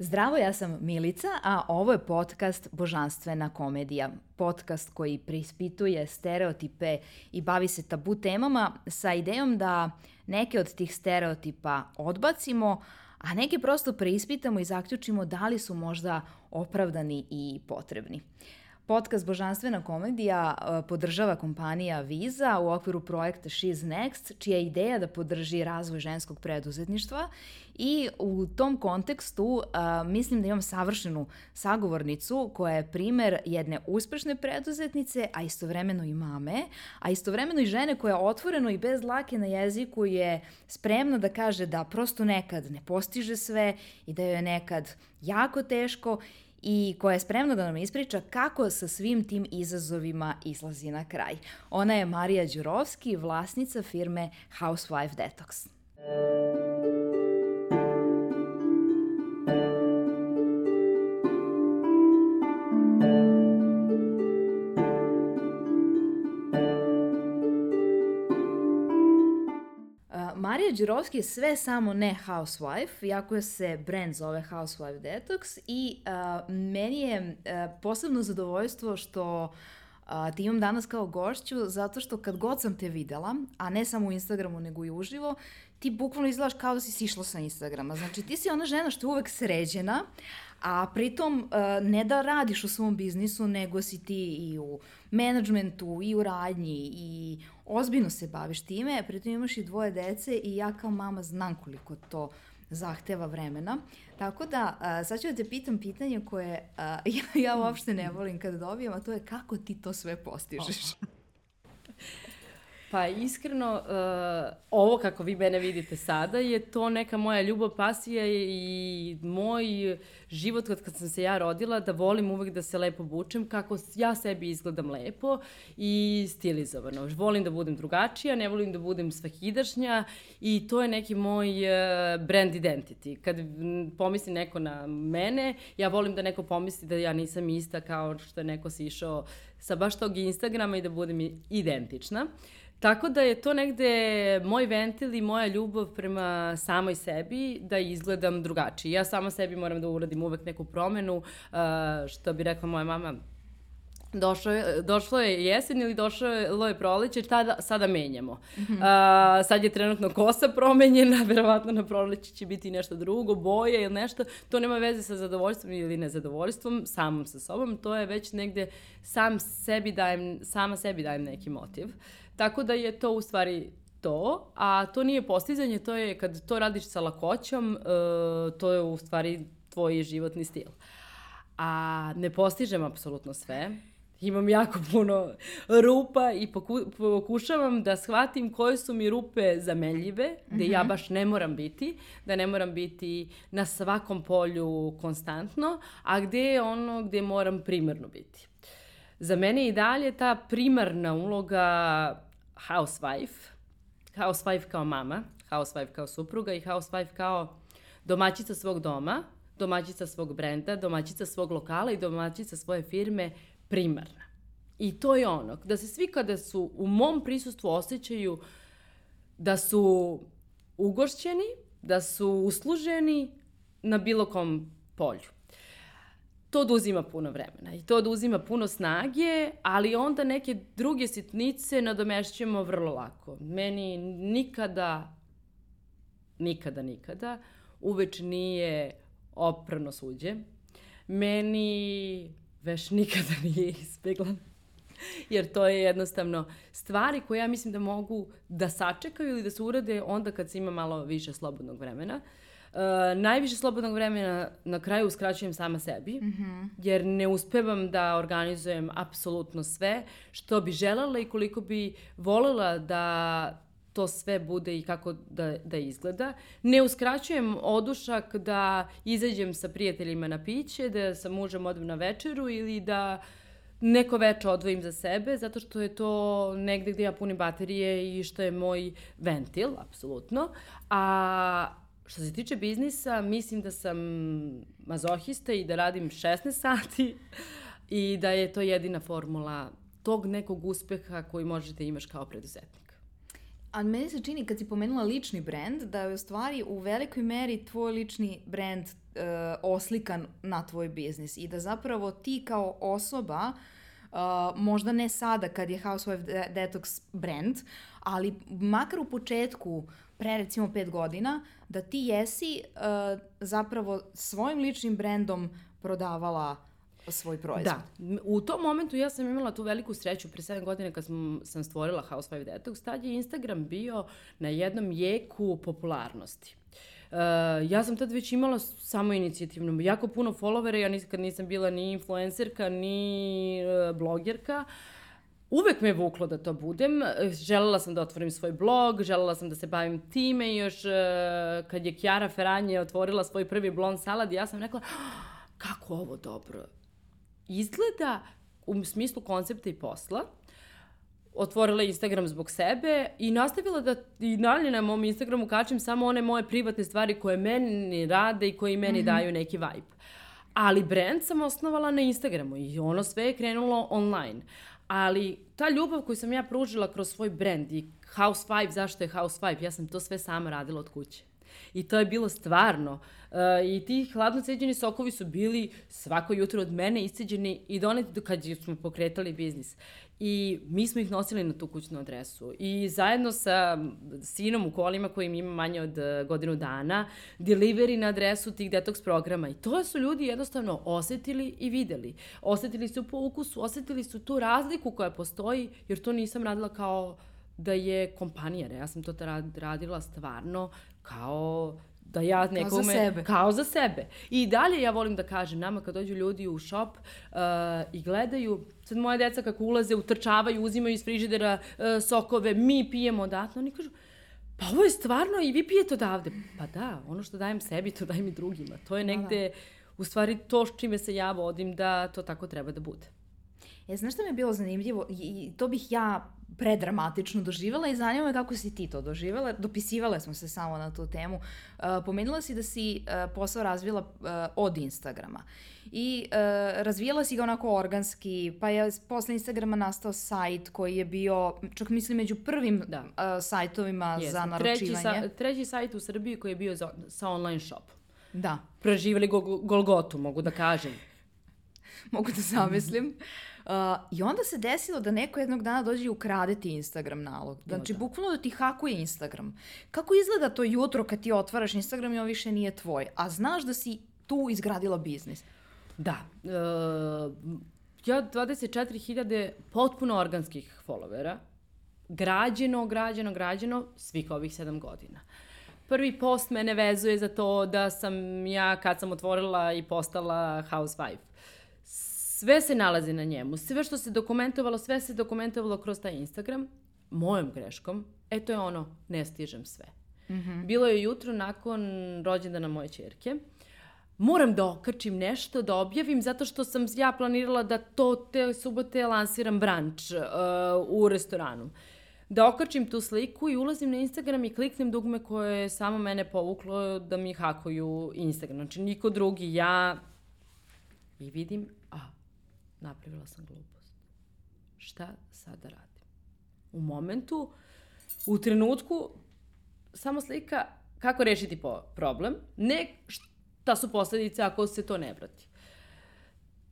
Zdravo, ja sam Milica, a ovo je podcast Božanstvena komedija. Podcast koji preispituje stereotipe i bavi se tabu temama sa idejom da neke od tih stereotipa odbacimo, a neke prosto preispitamo i zaključimo da li su možda opravdani i potrebni. Podcast Božanstvena komedija e, podržava kompanija Visa u okviru projekta She's Next, čija je ideja da podrži razvoj ženskog preduzetništva. I u tom kontekstu uh, mislim da imam savršenu sagovornicu koja je primer jedne uspešne preduzetnice, a istovremeno i mame, a istovremeno i žene koja otvoreno i bez lake na jeziku je spremna da kaže da prosto nekad ne postiže sve i da joj je nekad jako teško i koja je spremna da nam ispriča kako sa svim tim izazovima izlazi na kraj. Ona je Marija Đurovski, vlasnica firme Housewife Detox. Marija Đurovski je sve samo ne housewife, iako se brand zove Housewife Detox i uh, meni je uh, posebno zadovoljstvo što uh, ti imam danas kao gošću, zato što kad god sam te videla, a ne samo u Instagramu nego i uživo, ti bukvalno izgledaš kao da si sišla sa Instagrama. Znači ti si ona žena što je uvek sređena, a pritom uh, ne da radiš u svom biznisu, nego si ti i u menadžmentu, i u radnji, i ozbiljno se baviš time, pritom imaš i dvoje dece i ja kao mama znam koliko to zahteva vremena. Tako da, a, sad ću da te pitam pitanje koje a, ja, ja uopšte ne volim kada dobijem, a to je kako ti to sve postižeš? Pa iskreno, uh, ovo kako vi mene vidite sada je to neka moja ljubav, pasija i moj život od kad sam se ja rodila, da volim uvek da se lepo bučem, kako ja sebi izgledam lepo i stilizovano. Volim da budem drugačija, ne volim da budem svakidašnja i to je neki moj uh, brand identity. Kad pomisli neko na mene, ja volim da neko pomisli da ja nisam ista kao što je neko sišao sa baš tog Instagrama i da budem identična. Tako da je to negde moj ventil i moja ljubav prema samoj sebi da izgledam drugačije. Ja sama sebi moram da uradim uvek neku promenu, što bi rekla moja mama, Došlo je, došlo je jesen ili došlo je proleće, tada, sada menjamo. Mm -hmm. A, sad je trenutno kosa promenjena, verovatno na proleće će biti nešto drugo, boje ili nešto. To nema veze sa zadovoljstvom ili nezadovoljstvom, samom sa sobom. To je već negde sam sebi dajem, sama sebi dajem neki motiv. Uh, Tako da je to u stvari to, a to nije postizanje, to je kad to radiš sa lakoćom, uh, to je u stvari tvoj životni stil. A ne postižem apsolutno sve. Imam jako puno rupa i poku, pokušavam da shvatim koje su mi rupe zameljive, gde mm -hmm. ja mhm. baš ne moram biti, da ne moram biti na svakom polju konstantno, a gde je ono gde moram primarno biti. Za mene i dalje ta primarna uloga housewife, housewife kao mama, housewife kao supruga i housewife kao domaćica svog doma, domaćica svog brenda, domaćica svog lokala i domaćica svoje firme primarna. I to je ono, da se svi kada su u mom prisustvu osjećaju da su ugošćeni, da su usluženi na bilo kom polju to oduzima puno vremena i to oduzima puno snage, ali onda neke druge sitnice nadomešćujemo vrlo lako. Meni nikada, nikada, nikada uveč nije oprano suđe. Meni veš nikada nije ispeglan. Jer to je jednostavno stvari koje ja mislim da mogu da sačekaju ili da se urade onda kad se ima malo više slobodnog vremena. Uh, najviše slobodnog vremena na kraju uskraćujem sama sebi, mm -hmm. jer ne uspevam da organizujem apsolutno sve što bi želela i koliko bi volela da to sve bude i kako da, da izgleda. Ne uskraćujem odušak da izađem sa prijateljima na piće, da sa mužem odem na večeru ili da neko veče odvojim za sebe, zato što je to negde gde ja punim baterije i što je moj ventil, apsolutno. A Što se tiče biznisa, mislim da sam mazohista i da radim 16 sati i da je to jedina formula tog nekog uspeha koji možete imaš kao preduzetnik. A meni se čini, kad si pomenula lični brand, da je u stvari u velikoj meri tvoj lični brand uh, oslikan na tvoj biznis i da zapravo ti kao osoba Uh, možda ne sada kad je Housewife Detox brand, ali makar u početku, pre recimo pet godina, da ti jesi uh, zapravo svojim ličnim brandom prodavala svoj proizvod. Da. U tom momentu ja sam imala tu veliku sreću pre 7 godina kad sam, sam stvorila Housewife Detox. Tad je Instagram bio na jednom jeku popularnosti. Uh, ja sam tad već imala samo inicijativno, jako puno followera, ja nikad nisam bila ni influencerka, ni uh, blogerka, Uvek me je vuklo da to budem. Želela sam da otvorim svoj blog, želela sam da se bavim time i još uh, kad je Kjara Ferranje otvorila svoj prvi blond salad, ja sam rekla, kako ovo dobro izgleda u smislu koncepta i posla, otvorila Instagram zbog sebe i nastavila da i dalje na mom Instagramu kačem samo one moje privatne stvari koje meni rade i koje meni mm -hmm. daju neki vibe. Ali brand sam osnovala na Instagramu i ono sve je krenulo online. Ali ta ljubav koju sam ja pružila kroz svoj brand i House Vibe, zašto je House Vibe, ja sam to sve sama radila od kuće. I to je bilo stvarno. I ti hladno ceđeni sokovi su bili svako jutro od mene isceđeni i doneti kad smo pokretali biznis. I mi smo ih nosili na tu kućnu adresu. I zajedno sa sinom u kolima kojim ima manje od e, godinu dana, delivery na adresu tih detoks programa. I to su ljudi jednostavno osetili i videli. Osetili su po ukusu, osetili su tu razliku koja postoji, jer to nisam radila kao da je kompanija. Ja sam to radila stvarno kao da ja nekome... Kao za sebe. Kao za sebe. I dalje ja volim da kažem nama kad dođu ljudi u shop uh, i gledaju, sad moje deca kako ulaze, utrčavaju, uzimaju iz frižidera uh, sokove, mi pijemo odatle, oni kažu, pa ovo je stvarno i vi pijete odavde. Pa da, ono što dajem sebi, to dajem i drugima. To je negde, da, da. u stvari, to s čime se ja vodim da to tako treba da bude. E, znaš što mi je bilo zanimljivo? I to bih ja predramatično doživjela i zanima me kako si ti to doživjela. Dopisivale smo se samo na tu temu. Uh, pomenula si da si uh, posao razvila uh, od Instagrama. I razvijala si ga onako organski, pa je posle Instagrama nastao sajt koji je bio, čak mislim, među prvim da. sajtovima Jeste. za naručivanje. Treći, sa, treći sajt u Srbiji koji je bio za, sa online shop. Da. Preživjeli go, Golgotu, mogu da kažem. mogu da zamislim. Uh, I onda se desilo da neko jednog dana dođe i ukrade ti Instagram nalog. Znači, da. bukvalno da ti hakuje Instagram. Kako izgleda to jutro kad ti otvaraš Instagram i on više nije tvoj, a znaš da si tu izgradila biznis? Da. Uh, ja 24.000 potpuno organskih followera, građeno, građeno, građeno, svih ovih sedam godina. Prvi post mene vezuje za to da sam ja, kad sam otvorila i postala housewife, sve se nalazi na njemu. Sve što se dokumentovalo, sve se dokumentovalo kroz taj Instagram, mojom greškom. E to je ono, ne stižem sve. Mm -hmm. Bilo je jutro nakon rođendana moje čerke. Moram da okačim nešto, da objavim, zato što sam ja planirala da to te subote lansiram branč uh, u restoranu. Da okačim tu sliku i ulazim na Instagram i kliknem dugme koje je samo mene povuklo da mi hakuju Instagram. Znači, niko drugi, ja... I vidim, napravila sam glupost. Šta sad da radim? U momentu, u trenutku, samo slika kako rešiti problem, ne šta su posledice ako se to ne vrati.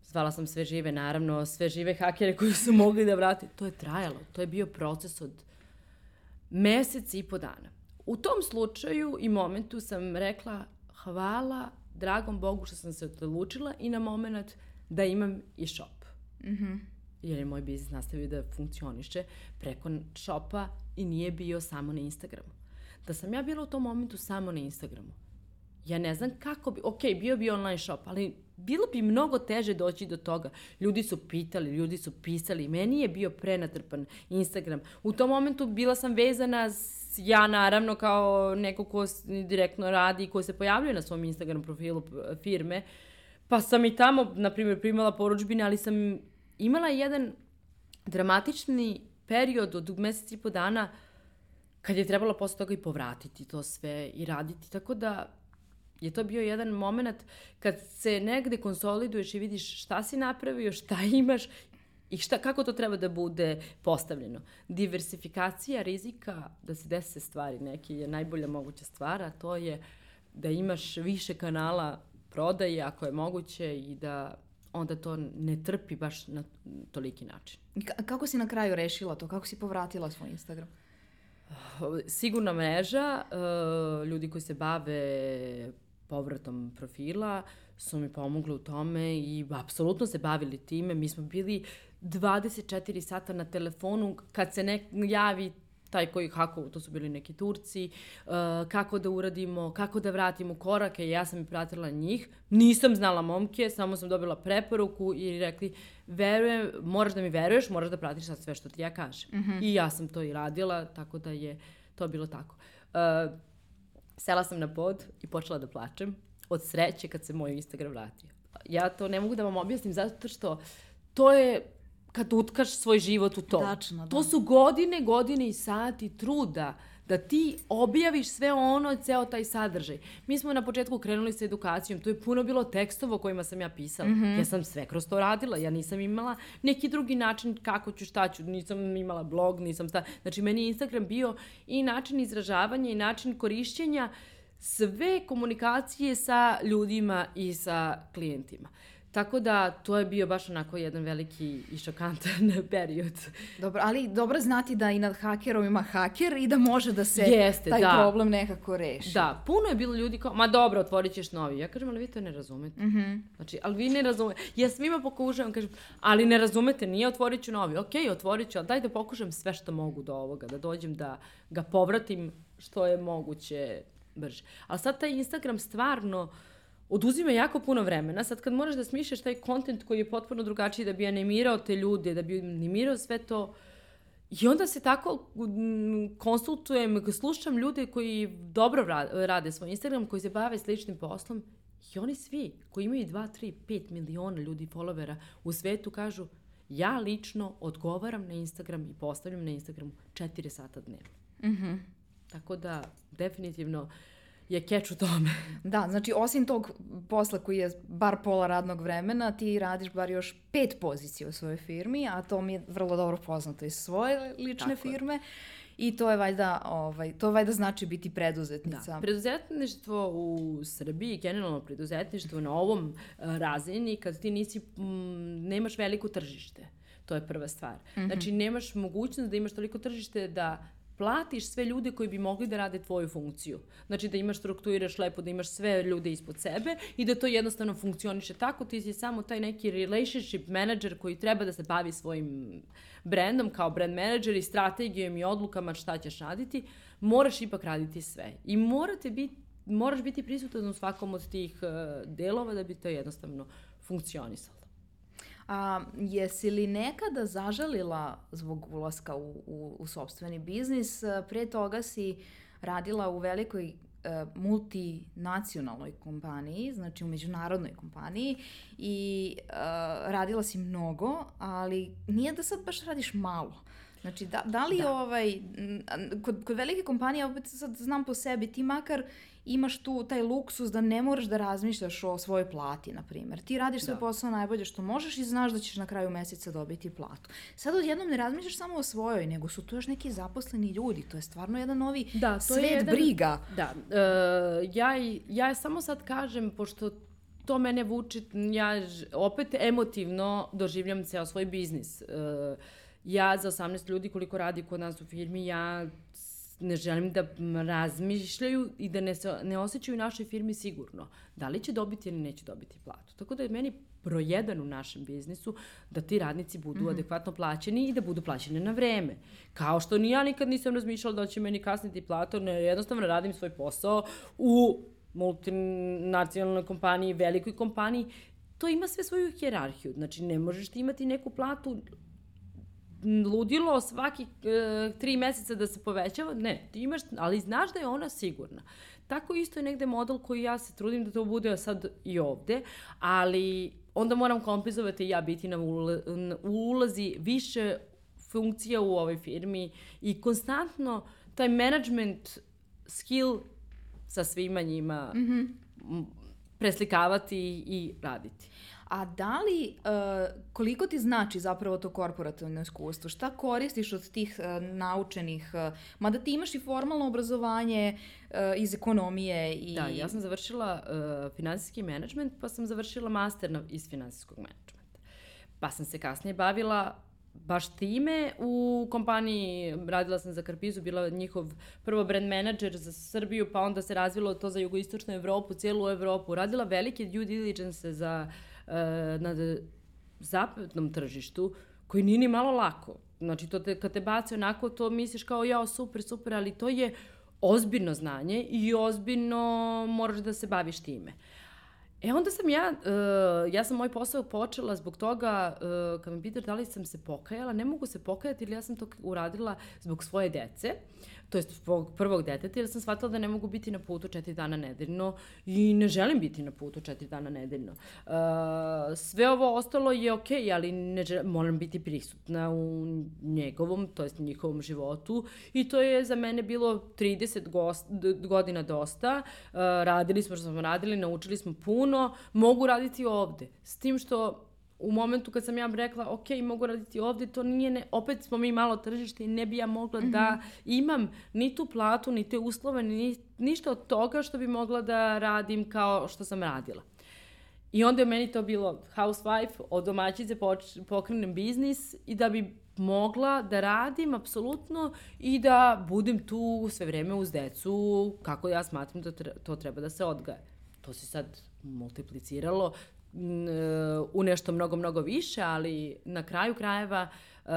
Zvala sam sve žive, naravno, sve žive hakere koji su mogli da vrati. To je trajalo, to je bio proces od mesec i po dana. U tom slučaju i momentu sam rekla hvala dragom Bogu što sam se odlučila i na moment da imam i shop. Mm -hmm. Jer je moj biznis nastavio da funkcioniše preko shopa i nije bio samo na Instagramu. Da sam ja bila u tom momentu samo na Instagramu, ja ne znam kako bi, ok, bio bi online shop, ali bilo bi mnogo teže doći do toga. Ljudi su pitali, ljudi su pisali, meni je bio prenatrpan Instagram. U tom momentu bila sam vezana s, ja naravno kao neko ko direktno radi i ko se pojavljuje na svom Instagram profilu firme, pa sam i tamo, na primjer, primala poručbine, ali sam imala jedan dramatični period od meseci i po dana kad je trebalo posle toga i povratiti to sve i raditi, tako da je to bio jedan moment kad se negde konsoliduješ i vidiš šta si napravio, šta imaš I šta, kako to treba da bude postavljeno? Diversifikacija rizika da se dese stvari neki je najbolja moguća stvar, a to je da imaš više kanala prodaje ako je moguće i da onda to ne trpi baš na toliki način. K kako si na kraju rešila to? Kako si povratila svoj Instagram? Sigurna mreža, uh, ljudi koji se bave povratom profila su mi pomogli u tome i apsolutno se bavili time. Mi smo bili 24 sata na telefonu kad se nek javi taj koji kako, to su bili neki Turci, uh, kako da uradimo, kako da vratimo korake, ja sam i pratila njih. Nisam znala momke, samo sam dobila preporuku i rekli, verujem, moraš da mi veruješ, moraš da pratiš sad sve što ti ja kažem. Mm -hmm. I ja sam to i radila, tako da je to bilo tako. Uh, sela sam na pod i počela da plačem od sreće kad se moj Instagram vratio. Ja to ne mogu da vam objasnim zato što to je kad utkaš svoj život u to. Tačno, da. To su godine, godine i sati truda da ti objaviš sve ono, ceo taj sadržaj. Mi smo na početku krenuli sa edukacijom, to je puno bilo tekstova o kojima sam ja pisala. Mm -hmm. Ja sam sve kroz to radila, ja nisam imala neki drugi način kako ću, šta ću, nisam imala blog, nisam sta... Znači, meni je Instagram bio i način izražavanja i način korišćenja sve komunikacije sa ljudima i sa klijentima. Tako da, to je bio baš onako jedan veliki i šokantan period. Dobro, ali dobro znati da i nad hakerom ima haker i da može da se Jeste, taj da. problem nekako reši. Da, puno je bilo ljudi kao, ma dobro, otvorit ćeš novi. Ja kažem, ali vi to ne razumete. Mm -hmm. Znači, ali vi ne razumete. Ja svima pokušavam, kažem, ali ne razumete, nije otvorit ću novi. Ok, otvorit ću, ali daj da pokušam sve što mogu do ovoga, da dođem da ga povratim što je moguće brže. Ali sad taj Instagram stvarno, uh, oduzima jako puno vremena. Sad kad moraš da smišljaš taj kontent koji je potpuno drugačiji da bi animirao te ljude, da bi animirao sve to, I onda se tako konsultujem, slušam ljude koji dobro rade svoj Instagram, koji se bave sličnim poslom i oni svi koji imaju 2, 3, 5 miliona ljudi followera u svetu kažu ja lično odgovaram na Instagram i postavljam na Instagramu 4 sata dnevno. Mm -hmm. Tako da, definitivno, uh, je keč u tome. Da, znači osim tog posla koji je bar pola radnog vremena, ti radiš bar još pet pozicija u svojoj firmi, a to mi je vrlo dobro poznato iz svoje lične Tako firme. Je. I to je valjda, ovaj, to valjda znači biti preduzetnica. Da. Preduzetništvo u Srbiji, generalno preduzetništvo na ovom uh, razini, kad ti nisi, m, nemaš veliko tržište. To je prva stvar. Mm -hmm. Znači, nemaš mogućnost da imaš toliko tržište da platiš sve ljude koji bi mogli da rade tvoju funkciju. Znači da imaš strukturiraš lepo, da imaš sve ljude ispod sebe i da to jednostavno funkcioniše tako, ti si samo taj neki relationship manager koji treba da se bavi svojim brendom kao brand manager i strategijom i odlukama šta ćeš raditi, moraš ipak raditi sve. I morate biti moraš biti prisutan u svakom od tih uh, delova da bi to jednostavno funkcionisalo. A, jesi li nekada zažalila zbog ulaska u, u, u sobstveni biznis? Pre toga si radila u velikoj e, multinacionalnoj kompaniji, znači u međunarodnoj kompaniji i uh, radila si mnogo, ali nije da sad baš radiš malo. Znači, da, da li da. ovaj, kod, kod velike kompanije, opet sad znam po sebi, ti makar imaš tu taj luksus da ne moraš da razmišljaš o svojoj plati, na primjer. Ti radiš svoj da. posao najbolje što možeš i znaš da ćeš na kraju meseca dobiti platu. Sad odjednom ne razmišljaš samo o svojoj, nego su tu još neki zaposleni ljudi. To je stvarno jedan novi da, to svet je jedan, briga. Da, uh, ja, ja samo sad kažem, pošto to mene vuči, ja opet emotivno doživljam ceo svoj biznis. Uh, ja za 18 ljudi koliko radi kod nas u firmi, ja ne želim da razmišljaju i da ne, se, ne osjećaju u našoj firmi sigurno da li će dobiti ili neće dobiti platu. Tako da je meni broj jedan u našem biznisu da ti radnici budu mm -hmm. adekvatno plaćeni i da budu plaćeni na vreme. Kao što ni ja nikad nisam razmišljala da će meni kasniti platu, ne, jednostavno radim svoj posao u multinacionalnoj kompaniji, velikoj kompaniji, to ima sve svoju hjerarhiju. Znači, ne možeš ti imati neku platu ludilo svaki e, tri meseca da se povećava, ne, ti imaš, ali znaš da je ona sigurna. Tako isto je negde model koji ja se trudim da to bude sad i ovde, ali onda moram kompenzovati i ja biti na, ula, na ulazi više funkcija u ovoj firmi i konstantno taj management skill sa svima njima mm -hmm. preslikavati i raditi. A da li, uh, koliko ti znači zapravo to korporativno iskustvo? Šta koristiš od tih uh, naučenih, uh, mada ti imaš i formalno obrazovanje iz ekonomije i... Da, ja sam završila finansijski menadžment, pa sam završila master iz finansijskog menadžmenta. Pa sam se kasnije bavila baš time u kompaniji, radila sam za Karpizu, bila njihov prvo brand manager za Srbiju, pa onda se razvilo to za jugoistočnu Evropu, cijelu Evropu. Radila velike due diligence za, uh, na zapadnom tržištu, koji nije ni malo lako. Znači, to te, kad te baci onako, to misliš kao, jao, super, super, ali to je ozbiljno znanje i ozbiljno moraš da se baviš time. E onda sam ja, uh, ja sam moj posao počela zbog toga, uh, kad me pitaš da li sam se pokajala, ne mogu se pokajati ili ja sam to uradila zbog svoje dece. Uh, to jest svog prvog deteta, jer sam shvatila da ne mogu biti na putu četiri dana nedeljno i ne želim biti na putu četiri dana nedeljno. Uh, sve ovo ostalo je okej, okay, ali ne želim, moram biti prisutna u njegovom, to jest njihovom životu i to je za mene bilo 30 gost, godina dosta. Uh, radili smo što smo radili, naučili smo puno, mogu raditi ovde. S tim što u momentu kad sam ja rekla, ok, mogu raditi ovde, to nije, ne, opet smo mi malo tržište i ne bi ja mogla mm -hmm. da mhm. imam ni tu platu, ni te uslove, ni, ništa od toga što bi mogla da radim kao što sam radila. I onda je meni to bilo housewife, od domaćice pokrenem biznis i da bi mogla da radim apsolutno i da budem tu sve vreme uz decu kako ja smatram da to treba da se odgaje. To se sad multipliciralo u nešto mnogo, mnogo više, ali na kraju krajeva uh,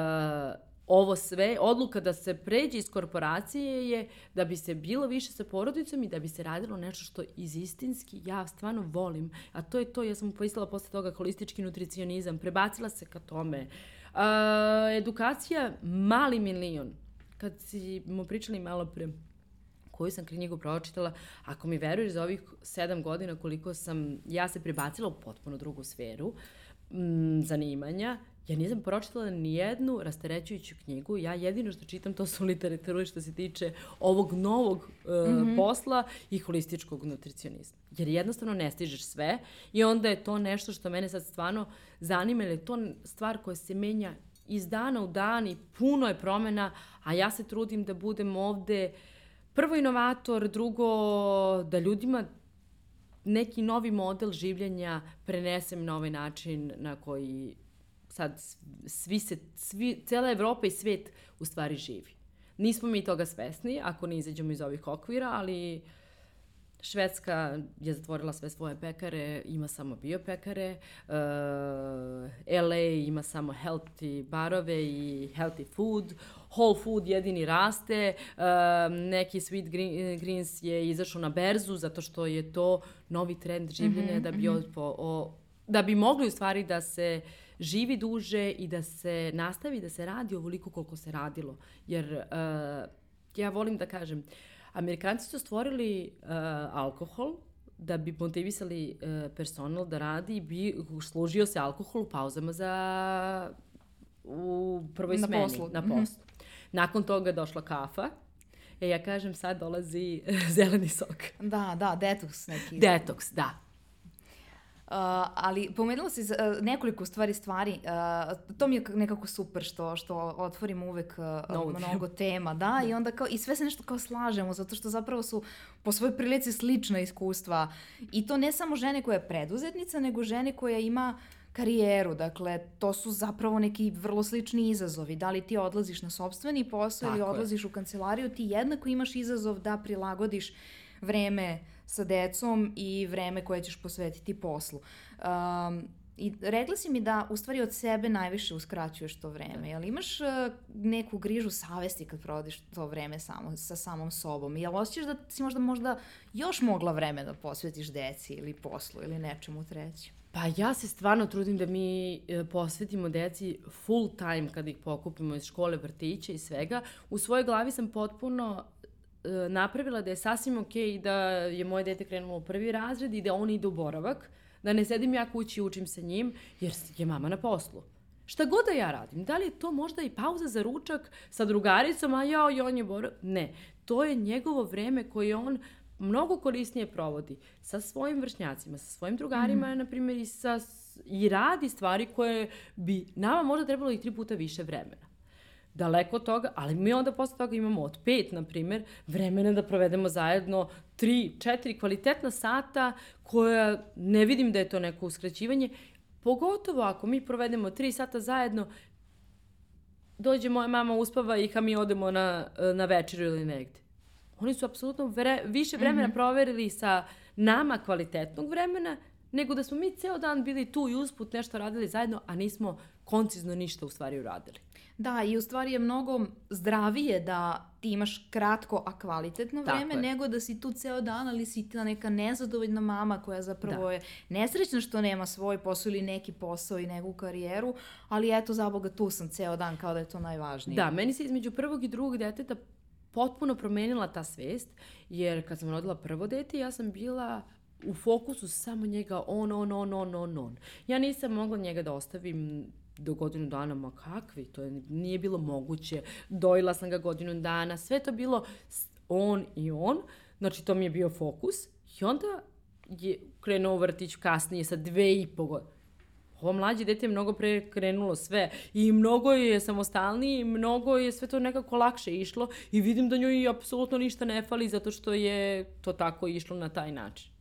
ovo sve, odluka da se pređe iz korporacije je da bi se bilo više sa porodicom i da bi se radilo nešto što iz istinski ja stvarno volim. A to je to, ja sam upoistila posle toga holistički nutricionizam, prebacila se ka tome. Uh, edukacija, mali milion. Kad si mu pričali malo pre, koju sam knjigu pročitala, ako mi veruješ za ovih sedam godina koliko sam, ja se prebacila u potpuno drugu sferu m, zanimanja, ja nisam pročitala ni jednu rasterećujuću knjigu, ja jedino što čitam to su literaturi što se tiče ovog novog uh, mm -hmm. posla i holističkog nutricionizma. Jer jednostavno ne stižeš sve i onda je to nešto što mene sad stvarno zanima, ili je to stvar koja se menja iz dana u dan i puno je promena, a ja se trudim da budem ovde uh, prvo inovator, drugo da ljudima neki novi model življenja prenesem na ovaj način na koji sad svi se, svi, cela Evropa i svet u stvari živi. Nismo mi toga svesni ako ne izađemo iz ovih okvira, ali uh, Švedska je zatvorila sve svoje pekare, ima samo biopekare. Uh, LA ima samo healthy barove i healthy food. Whole food jedini raste. Uh, neki Sweet green, Greens je izašao na berzu zato što je to novi trend življenja mm -hmm, da bi mm -hmm. o, o, da bi mogli u stvari da se živi duže i da se nastavi da se radi ovoliko koliko se radilo. Jer uh, ja volim da kažem, uh, Amerikanci su stvorili uh, alkohol da bi motivisali uh, personal da radi i bi služio se alkohol u pauzama za u prvoj na smeni, poslu. na mhm. poslu. Mm -hmm. Nakon toga došla kafa, E, ja kažem, sad dolazi zeleni sok. Da, da, detoks neki. Detoks, da. Uh, ali pomenula si uh, nekoliko stvari stvari. Uh, to mi je nekako super što, što otvorimo uvek uh, no, mnogo tema. Da, i onda kao, i sve se nešto kao slažemo, zato što zapravo su po svojoj prilici slična iskustva. I to ne samo žene koja je preduzetnica, nego žene koja ima karijeru. Dakle, to su zapravo neki vrlo slični izazovi. Da li ti odlaziš na sobstveni posao ili odlaziš je. u kancelariju, ti jednako imaš izazov da prilagodiš vreme sa decom i vreme koje ćeš posvetiti poslu. Um, I rekla si mi da u stvari od sebe najviše uskraćuješ to vreme. Da. Jel imaš uh, neku grižu savesti kad provodiš to vreme samo, sa samom sobom? Jel osjećaš da si možda, možda još mogla vreme da posvetiš deci ili poslu ili nečemu trećem? Pa ja se stvarno trudim da mi e, posvetimo deci full time kad ih pokupimo iz škole, vrtića i svega. U svojoj glavi sam potpuno E, napravila da je sasvim okej okay da je moje dete krenulo u prvi razred i da on ide u boravak, da ne sedim ja kući i učim sa njim, jer je mama na poslu. Šta god da ja radim, da li je to možda i pauza za ručak sa drugaricom, a jao, i on je boravak? Ne, to je njegovo vreme koje on mnogo korisnije provodi sa svojim vršnjacima, sa svojim drugarima, mm. na primjer, i sa i radi stvari koje bi nama možda trebalo i tri puta više vremena daleko od toga, ali mi onda posle toga imamo od pet, na primer, vremena da provedemo zajedno tri, četiri kvalitetna sata koja ne vidim da je to neko uskraćivanje, pogotovo ako mi provedemo tri sata zajedno, dođe moja mama, uspava ih, a mi odemo na, na večeru ili negde. Oni su apsolutno vre, više vremena mm -hmm. proverili sa nama kvalitetnog vremena, nego da smo mi ceo dan bili tu i usput nešto radili zajedno, a nismo koncizno ništa u stvari uradili. Da, i u stvari je mnogo zdravije da ti imaš kratko, a kvalitetno vreme, je. nego da si tu ceo dan, ali si ta neka nezadovoljna mama koja zapravo da. je nesrećna što nema svoj posao ili neki posao i neku karijeru, ali eto, za Boga, tu sam ceo dan, kao da je to najvažnije. Da, meni se između prvog i drugog deteta potpuno promenila ta svest, jer kad sam rodila prvo dete, ja sam bila u fokusu samo njega on, on, on, on, on, on. Ja nisam mogla njega da ostavim do godinu dana, ma kakvi, to je, nije bilo moguće. Dojila sam ga godinu dana, sve to bilo on i on, znači to mi je bio fokus. I onda je krenuo vrtić kasnije sa dve i po godine. Ovo mlađe dete je mnogo pre krenulo sve i mnogo je samostalniji mnogo je sve to nekako lakše išlo i vidim da njoj apsolutno ništa ne fali zato što je to tako išlo na taj način.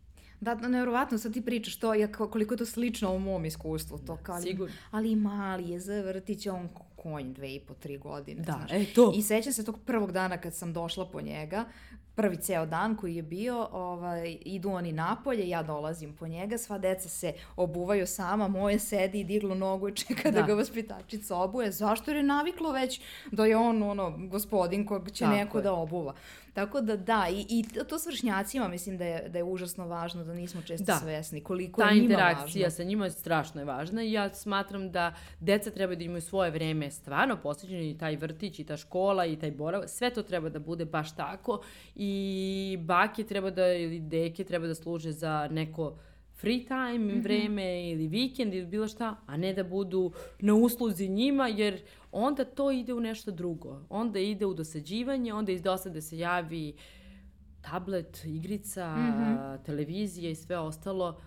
Da, da, nevjerovatno, sad ti pričaš to, ja, koliko je to slično u mom iskustvu. To, kao, Sigurno. Ali mali je za vrtić, on konj dve i po, tri godine. Da, znaš. e to. I sećam se tog prvog dana kad sam došla po njega, prvi ceo dan koji je bio, ovaj, idu oni napolje, ja dolazim po njega, sva deca se obuvaju sama, moje sedi i diglu nogu i čeka da, da ga vaspitačica obuje. Zašto? Je naviklo već da je on ono, gospodin kog će Tako neko je. da obuva. Tako da da, i, i to s vršnjacima mislim da je, da je užasno važno, da nismo često da. svesni koliko Ta je njima važno. Ta interakcija sa njima je strašno je važna i ja smatram da deca treba da imaju svoje vreme stvarno posvećeno i taj vrtić i ta škola i taj borav, sve to treba da bude baš tako i bake treba da, ili deke treba da služe za neko free time, mm -hmm. vreme ili vikend ili bilo šta, a ne da budu na usluzi njima, jer onda to ide u nešto drugo. Onda ide u dosađivanje, onda iz dosade se javi tablet, igrica, mm -hmm. televizija i sve ostalo.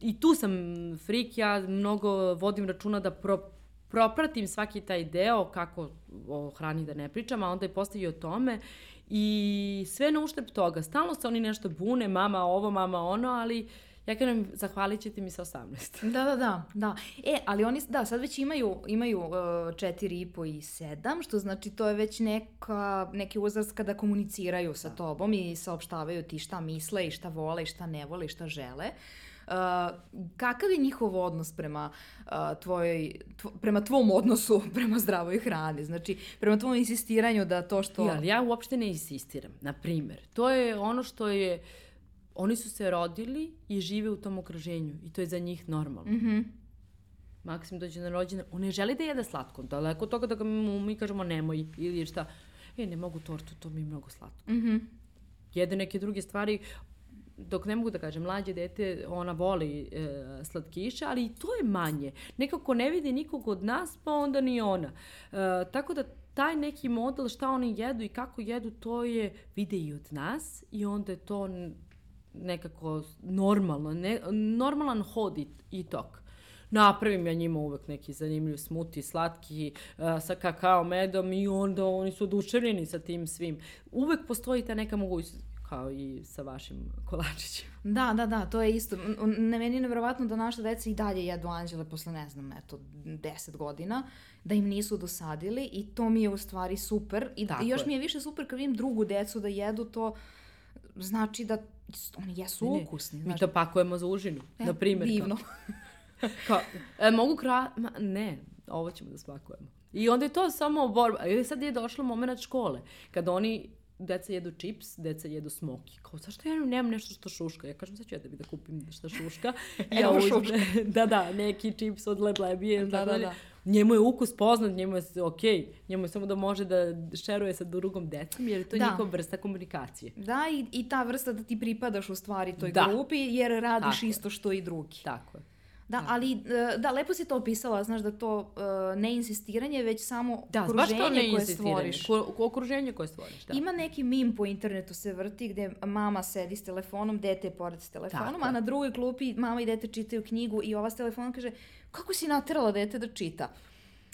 I tu sam frik, ja mnogo vodim računa da pro, propratim svaki taj deo, kako o hrani da ne pričam, a onda je postavio o tome i sve na uštep toga. Stalno se oni nešto bune, mama ovo, mama ono, ali Ja kažem, zahvalit ćete mi sa 18. Da, da, da, da. E, ali oni, da, sad već imaju, imaju uh, 4,5 i 7, što znači to je već neka, neki uzrast kada komuniciraju sa da. tobom i saopštavaju ti šta misle i šta vole i šta ne vole i šta žele. Uh, kakav je njihov odnos prema uh, tvojoj, tvo, prema tvom odnosu prema zdravoj hrani? Znači, prema tvom insistiranju da to što... Ja, ja uopšte ne insistiram. Na primer, to je ono što je uh, oni su se rodili i žive u tom okruženju i to je za njih normalno. Mm -hmm. Maksim dođe na rođene, on ne želi da jede slatko, daleko od toga da ga mu, mi kažemo nemoj ili šta. E, ne mogu tortu, to mi je mnogo slatko. Mm -hmm. Jede neke druge stvari, dok ne mogu da kažem, mlađe dete, ona voli e, slatkiše, ali i to je manje. Nekako ne vidi nikog od nas, pa onda ni ona. E, tako da taj neki model šta oni jedu i kako jedu, to je vide i od nas i onda je to nekako normalno, ne, normalan hod i, i tok. Napravim ja njima uvek neki zanimljiv smuti, slatki, uh, sa kakao medom i onda oni su oduševljeni sa tim svim. Uvek postoji ta neka mogućnost kao i sa vašim kolačićima. Da, da, da, to je isto. Ne, meni je nevjerovatno da naša deca i dalje jedu anđele posle, ne znam, eto, deset godina, da im nisu dosadili i to mi je u stvari super. I, i još je. mi je više super kad vidim drugu decu da jedu to, znači da oni jesu ne, ukusni. Mi to pakujemo za užinu, e, na primjer. Divno. Kao, e, mogu kra... Ma, ne, ovo ćemo da spakujemo. I onda je to samo borba. I sad je došlo moment škole, kada oni deca jedu čips, deca jedu smoki. Kao, zašto ja nemam nešto što šuška? Ja kažem, sad ću ja tebi da kupim što šuška. ja uzme, da, da, neki čips od leblebije. Da, da, da njemu je ukus poznat, njemu je ok, njemu je samo da može da šeruje sa drugom decom, jer je to da. njihova vrsta komunikacije. Da, i, i ta vrsta da ti pripadaš u stvari toj da. grupi, jer radiš Tako isto što i drugi. Tako je. Da, ali e, da, lepo si to opisala, znaš da to uh, ne insistiranje, već samo da, okruženje baš to ne koje stvoriš. Ko, okruženje koje stvoriš, da. Ima neki mim po internetu se vrti gde mama sedi s telefonom, dete je pored s telefonom, Tako. a na drugoj klupi mama i dete čitaju knjigu i ova s telefonom kaže kako si naterala dete da čita?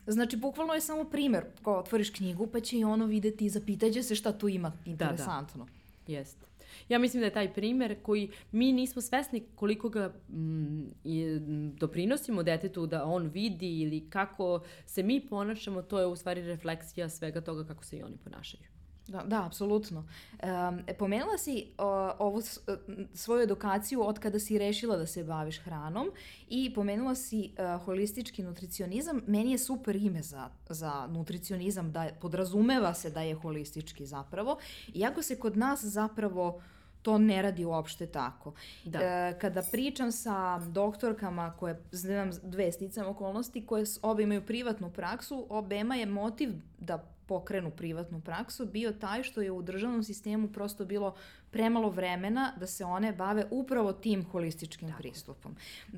Znači, bukvalno je samo primer, ko otvoriš knjigu pa će i ono videti i zapitaće se šta tu ima interesantno. Da, da. Jeste. Ja mislim da je taj primer koji mi nismo svesni koliko ga mm, doprinosimo detetu da on vidi ili kako se mi ponašamo, to je u stvari refleksija svega toga kako se i oni ponašaju. Da, da, apsolutno. Um, pomenula si uh, ovu s, uh, svoju edukaciju od kada si rešila da se baviš hranom i pomenula si uh, holistički nutricionizam. Meni je super ime za, za nutricionizam, da podrazumeva se da je holistički zapravo. Iako se kod nas zapravo to ne radi uopšte tako. Da. E, kada pričam sa doktorkama koje, znam dve sticam okolnosti, koje obe imaju privatnu praksu, obema je motiv da pokrenu privatnu praksu bio taj što je u državnom sistemu prosto bilo premalo vremena da se one bave upravo tim holističkim Tako. pristupom.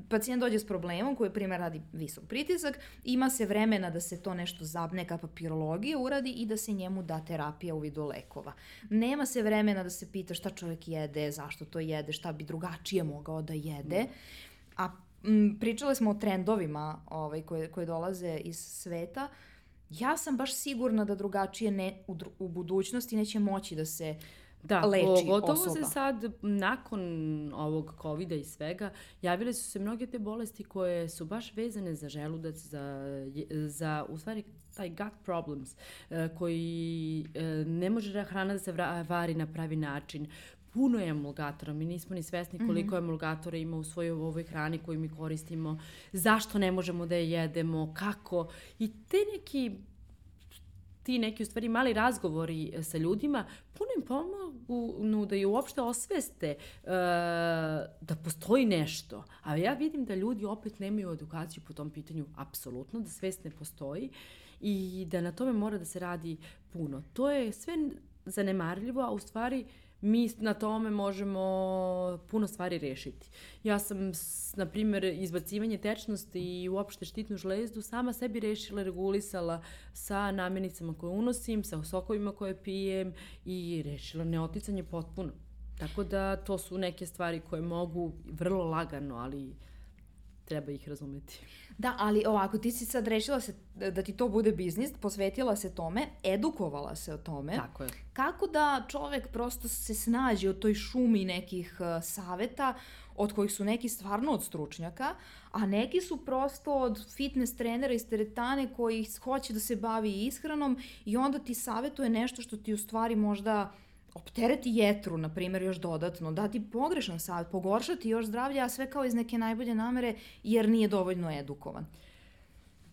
Pacijent dođe s problemom koji, primjer, radi visok pritisak, ima se vremena da se to nešto zab, neka papirologija uradi i da se njemu da terapija u vidu lekova. Nema se vremena da se pita šta čovjek jede, zašto to jede, šta bi drugačije mogao da jede. A m, pričale smo o trendovima ovaj, koje, koje dolaze iz sveta. Ja sam baš sigurna da drugačije ne, u, u budućnosti neće moći da se da, leči pogotovo osoba. se sad, nakon ovog covid i svega, javile su se mnoge te bolesti koje su baš vezane za želudac, za, za u stvari, taj gut problems, e, koji e, ne može hrana da se vari na pravi način, puno je emulgatora, mi nismo ni svesni koliko mm -hmm. emulgatora ima u svojoj ovoj hrani koju mi koristimo, zašto ne možemo da je jedemo, kako, i te neki ti neki u stvari mali razgovori e, sa ljudima puno im pomogu da je uopšte osveste uh, da postoji nešto. A ja vidim da ljudi opet nemaju edukaciju po tom pitanju apsolutno, da svest ne postoji i da na tome mora da se radi puno. To je sve zanemarljivo, a u stvari uh, mi na tome možemo puno stvari rešiti. Ja sam, na primjer, izbacivanje tečnosti i uopšte štitnu žlezdu sama sebi rešila, regulisala sa namirnicama koje unosim, sa sokovima koje pijem i rešila neoticanje potpuno. Tako da to su neke stvari koje mogu vrlo lagano, ali treba ih razumeti. Da, ali ovako, ti si sad rešila se da ti to bude biznis, posvetila se tome, edukovala se o tome. Tako je. Kako da čovek prosto se snađe u toj šumi nekih uh, saveta, od kojih su neki stvarno od stručnjaka, a neki su prosto od fitness trenera iz teretane koji hoće da se bavi ishranom i onda ti savetuje nešto što ti u stvari možda optereti jetru, na primjer, još dodatno, dati pogrešan savjet, pogoršati još zdravlje, a sve kao iz neke najbolje namere, jer nije dovoljno edukovan.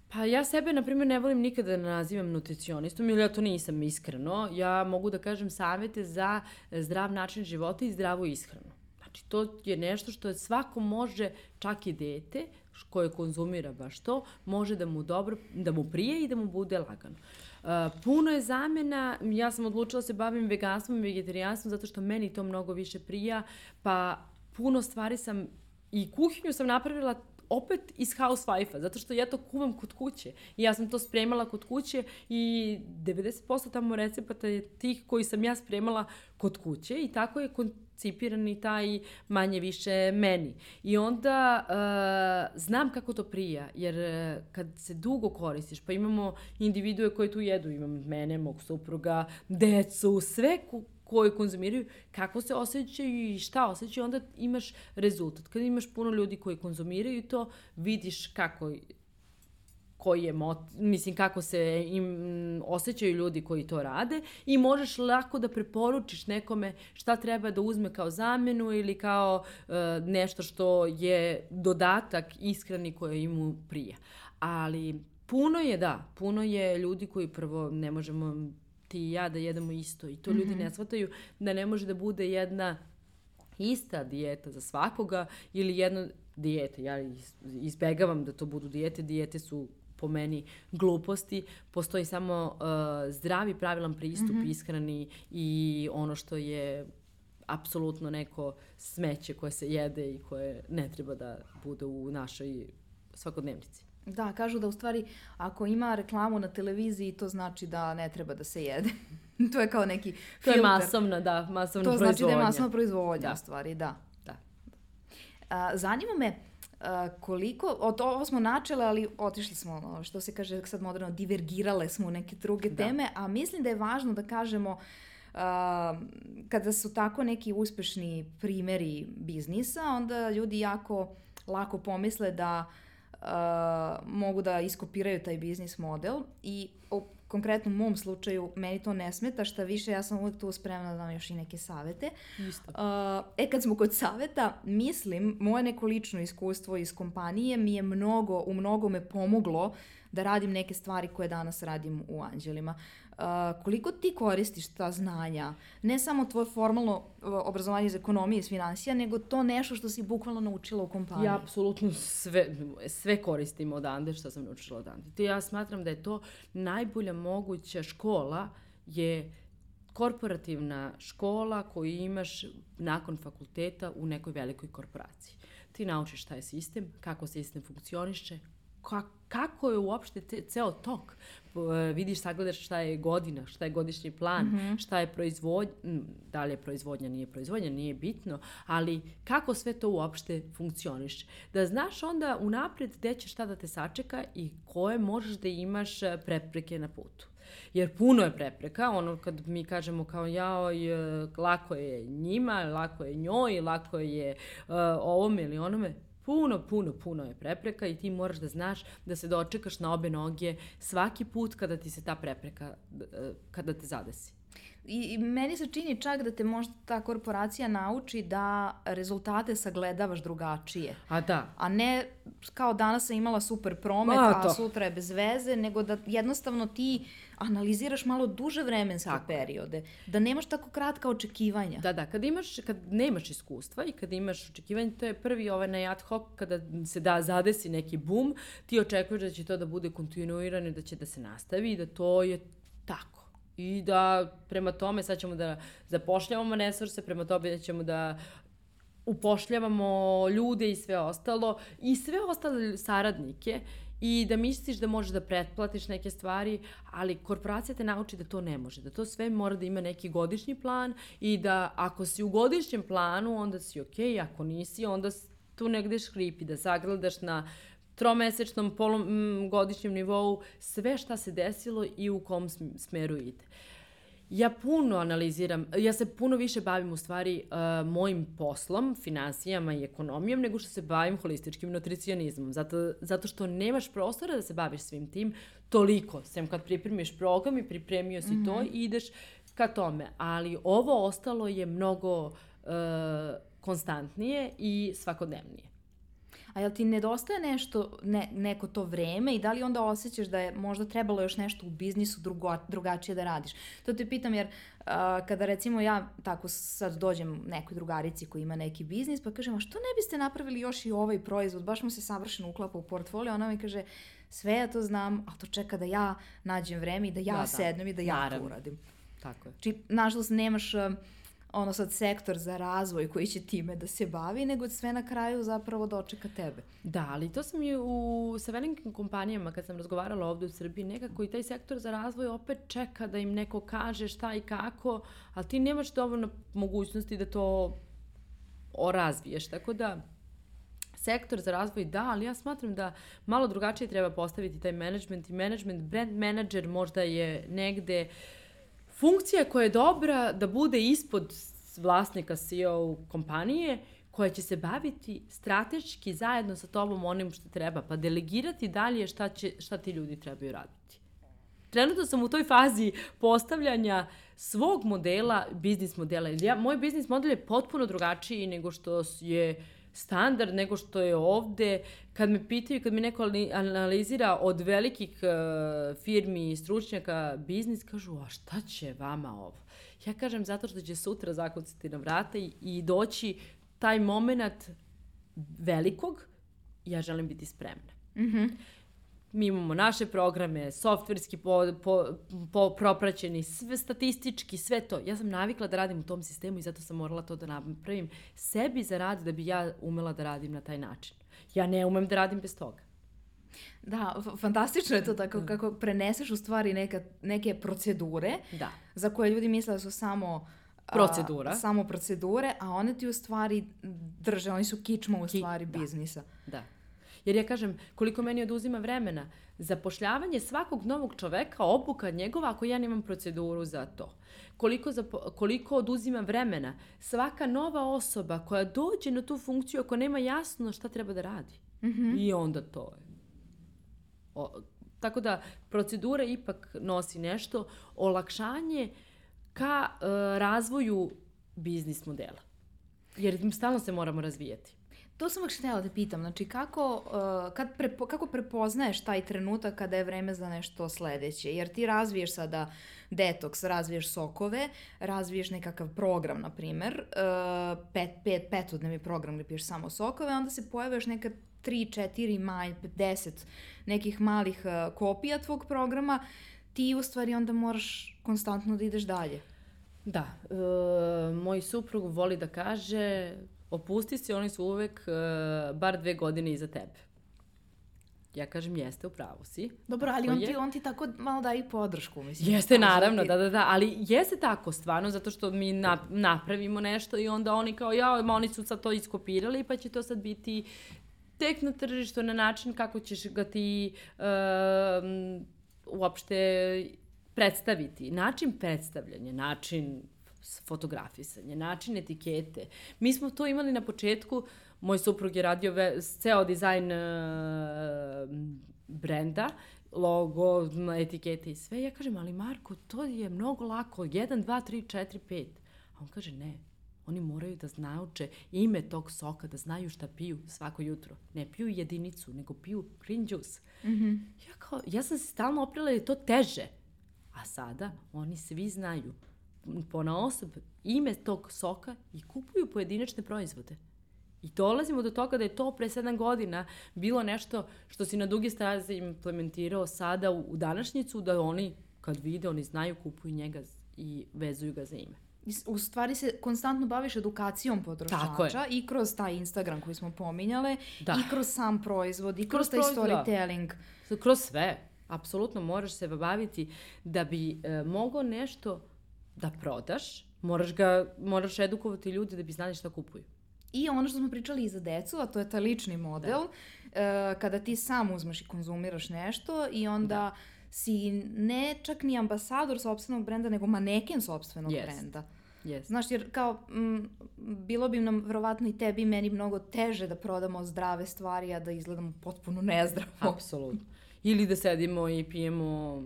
Pa ja sebe, na primjer, ne volim nikada da nazivam nutricionistom ili ja to nisam iskreno. Ja mogu da kažem savete za zdrav način života i zdravu ishranu. Znači, to je nešto što svako može, čak i dete, koje konzumira baš to, može da mu dobro, da mu prije i da mu bude lagano. Uh, puno je zamena, ja sam odlučila da se bavim veganstvom i vegetarijanstvom zato što meni to mnogo više prija, pa puno stvari sam i kuhinju sam napravila opet iz housewife-a, zato što ja to kuvam kod kuće. I ja sam to spremala kod kuće i 90% tamo recepata je tih koji sam ja spremala kod kuće i tako je koncipiran i taj manje više meni. I onda uh, znam kako to prija, jer uh, kad se dugo koristiš, pa imamo individue koje tu jedu, imam mene, mog supruga, decu, sve koji konzumiraju, kako se osjećaju i šta osjećaju, onda imaš rezultat. Kad imaš puno ljudi koji konzumiraju to, vidiš kako koji je mot, mislim kako se im osjećaju ljudi koji to rade i možeš lako da preporučiš nekome šta treba da uzme kao zamenu ili kao uh, nešto što je dodatak ishrani koje imu prije. Ali puno je, da, puno je ljudi koji prvo ne možemo ti i ja da jedemo isto i to mm -hmm. ljudi ne shvataju da ne može da bude jedna ista dijeta za svakoga ili jedna dijeta. Ja izbegavam da to budu dijete, dijete su po meni gluposti, postoji samo uh, zdravi pravilan pristup mm -hmm. ishrani i ono što je apsolutno neko smeće koje se jede i koje ne treba da bude u našoj svakodnevnici. Da, kažu da u stvari ako ima reklamu na televiziji to znači da ne treba da se jede. to je kao neki filter. To je masovna, da, masovna to proizvodnja. To znači da je masovna proizvodnja Da. u stvari, da. Da. A, zanima me a, koliko, od ovo smo načele, ali otišli smo, ono, što se kaže sad moderno, divergirale smo u neke druge Da. teme, a mislim da je važno da kažemo a, kada su tako neki uspešni primeri biznisa, onda ljudi jako lako pomisle da mogu da iskopiraju taj biznis model i u konkretnom mom slučaju meni to ne smeta, šta više ja sam uvek tu spremna da dam još i neke savete. Isto. Uh, e, kad smo kod saveta, mislim, moje neko lično iskustvo iz kompanije mi je mnogo, u mnogo me pomoglo da radim neke stvari koje danas radim u Anđelima. Uh, koliko ti koristiš ta znanja, ne samo tvoje formalno uh, obrazovanje iz ekonomije i financija, nego to nešto što si bukvalno naučila u kompaniji? Ja apsolutno sve, sve koristim odande što sam naučila odande. Te ja smatram da je to najbolja moguća škola je korporativna škola koju imaš nakon fakulteta u nekoj velikoj korporaciji. Ti naučiš šta je sistem, kako sistem funkcioniše, ka, kako je uopšte te, ceo tok. E, vidiš, sagledaš šta je godina, šta je godišnji plan, mm -hmm. šta je proizvodnja, da li je proizvodnja, nije proizvodnja, nije bitno, ali kako sve to uopšte funkcioniše. Da znaš onda unapred gde će šta da te sačeka i koje možeš da imaš prepreke na putu. Jer puno je prepreka, ono kad mi kažemo kao jao, e, lako je njima, lako je njoj, lako je uh, ovome ili onome, puno, puno, puno je prepreka i ti moraš da znaš da se dočekaš na obe noge svaki put kada ti se ta prepreka, kada te zadesi. I, I meni se čini čak da te možda ta korporacija nauči da rezultate sagledavaš drugačije. A da. A ne kao danas sam imala super promet, Ma, a sutra je bez veze, nego da jednostavno ti analiziraš malo duže vremenske tako. periode. Da nemaš tako kratka očekivanja. Da, da. Kad, imaš, kad nemaš iskustva i kad imaš očekivanja, to je prvi ovaj na ad hoc, kada se da zadesi neki bum, ti očekuješ da će to da bude kontinuirano i da će da se nastavi i da to je tako. I da prema tome sad ćemo da zapošljavamo resurse, prema tome ćemo da upošljavamo ljude i sve ostalo i sve ostale saradnike i da misliš da možeš da pretplatiš neke stvari, ali korporacija te nauči da to ne može, da to sve mora da ima neki godišnji plan i da ako si u godišnjem planu, onda si okej, okay, ako nisi, onda tu negde škripi, da sagledaš na tromesečnom, polugodišnjem nivou sve šta se desilo i u kom smeru ide. Ja puno analiziram, ja se puno više bavim u stvari uh, mojim poslom, finansijama i ekonomijom, nego što se bavim holističkim nutricionizmom. Zato, zato što nemaš prostora da se baviš svim tim toliko. Sem kad pripremiš program i pripremio si mm -hmm. to i ideš ka tome. Ali ovo ostalo je mnogo uh, konstantnije i svakodnevnije. A jel ti nedostaje nešto, ne, neko to vreme i da li onda osjećaš da je možda trebalo još nešto u biznisu drugo, drugačije da radiš? To te pitam jer uh, kada recimo ja tako sad dođem nekoj drugarici koji ima neki biznis pa kažem, a što ne biste napravili još i ovaj proizvod, baš mu se savršeno uklapa u portfolio, ona mi kaže, sve ja to znam, a to čeka da ja nađem vreme i da ja da, sednem i da ja Naravno. to uradim. Tako je. Či, nažalost, nemaš... Uh, ono sad sektor za razvoj koji će time da se bavi, nego sve na kraju zapravo dočeka tebe. Da, ali to sam i u, sa velikim kompanijama kad sam razgovarala ovde u Srbiji, nekako i taj sektor za razvoj opet čeka da im neko kaže šta i kako, ali ti nemaš dovoljno mogućnosti da to razviješ, tako da sektor za razvoj da, ali ja smatram da malo drugačije treba postaviti taj management i management, brand manager možda je negde funkcija koja je dobra da bude ispod vlasnika CEO kompanije koja će se baviti strateški zajedno sa tobom onim što treba, pa delegirati dalje šta, će, šta ti ljudi trebaju raditi. Trenutno sam u toj fazi postavljanja svog modela, biznis modela. Ja, moj biznis model je potpuno drugačiji nego što je standard nego što je ovde. Kad me pitaju, kad mi neko analizira od velikih uh, firmi i stručnjaka biznis, kažu, a šta će vama ovo? Ja kažem zato što će sutra zakucati na vrata i, doći taj moment velikog, ja želim biti spremna. Mm -hmm. Mi imamo naše programe, softverski po, po, po, propraćeni, sve statistički, sve to. Ja sam navikla da radim u tom sistemu i zato sam morala to da napravim sebi za rad da bi ja umela da radim na taj način. Ja ne umem da radim bez toga. Da, fantastično je to tako da. kako preneseš u stvari neka, neke procedure da. za koje ljudi misle da su samo procedura. A, samo procedure, a one ti u stvari drže, oni su kičma u stvari Ki, da. biznisa. Da. Jer ja kažem, koliko meni oduzima vremena, zapošljavanje svakog novog čoveka, obuka njegova ako ja nemam proceduru za to. Koliko, za, koliko oduzima vremena svaka nova osoba koja dođe na tu funkciju ako nema jasno šta treba da radi. Mm -hmm. I onda to je. O, tako da procedura ipak nosi nešto, olakšanje ka uh, razvoju biznis modela. Jer stalno se moramo razvijati. To sam još htjela da pitam, znači kako, uh, kad prepo, kako prepoznaješ taj trenutak kada je vreme za nešto sledeće? Jer ti razviješ sada detoks, razviješ sokove, razviješ nekakav program, na primer, uh, pet, pet, petodnevni program gde piješ samo sokove, onda se pojaviš neka 3, 4, maj, 10 nekih malih uh, kopija tvog programa, ti u stvari onda moraš konstantno da ideš dalje. Da, e, moj suprug voli da kaže opusti se, oni su uvek uh, bar dve godine iza tebe. Ja kažem, jeste, u pravu si. Dobro, ali on ti, on ti tako malo daje i podršku, mislim. Jeste, naravno, da, da, da, ali jeste tako stvarno, zato što mi na, napravimo nešto i onda oni kao, ja, oni su sad to iskopirali, pa će to sad biti tek na tržištu na način kako ćeš ga ti uh, uopšte predstaviti. Način predstavljanja, način fotografisanje, način etikete. Mi smo to imali na početku, moj suprug je radio ve, ceo dizajn uh, brenda, logo, etikete i sve. Ja kažem, ali Marko, to je mnogo lako, 1, 2, 3, 4, 5. A on kaže, ne, oni moraju da znauče ime tog soka, da znaju šta piju svako jutro. Ne piju jedinicu, nego piju green juice. Mm -hmm. ja, kao, ja sam se stalno oprila da je to teže. A sada oni svi znaju pona osob ime tog soka i kupuju pojedinačne proizvode. I dolazimo do toga da je to pre 7 godina bilo nešto što si na duge staze implementirao sada u, u današnjicu, da oni kad vide, oni znaju, kupuju njega i vezuju ga za ime. U stvari se konstantno baviš edukacijom potrošača i kroz taj Instagram koji smo pominjale, da. i kroz sam proizvod, i kroz, kroz taj storytelling. Kroz sve. Apsolutno moraš se baviti da bi e, mogao nešto da prodaš, moraš, ga, moraš edukovati ljudi da bi znali šta kupuju. I ono što smo pričali i za decu, a to je taj lični model, da. uh, kada ti sam uzmeš i konzumiraš nešto i onda da. si ne čak ni ambasador sobstvenog brenda, nego maneken sobstvenog yes. brenda. Yes. Znaš, jer kao, m, bilo bi nam verovatno i tebi i meni mnogo teže da prodamo zdrave stvari, a da izgledamo potpuno nezdravo. Apsolutno. Ili da sedimo i pijemo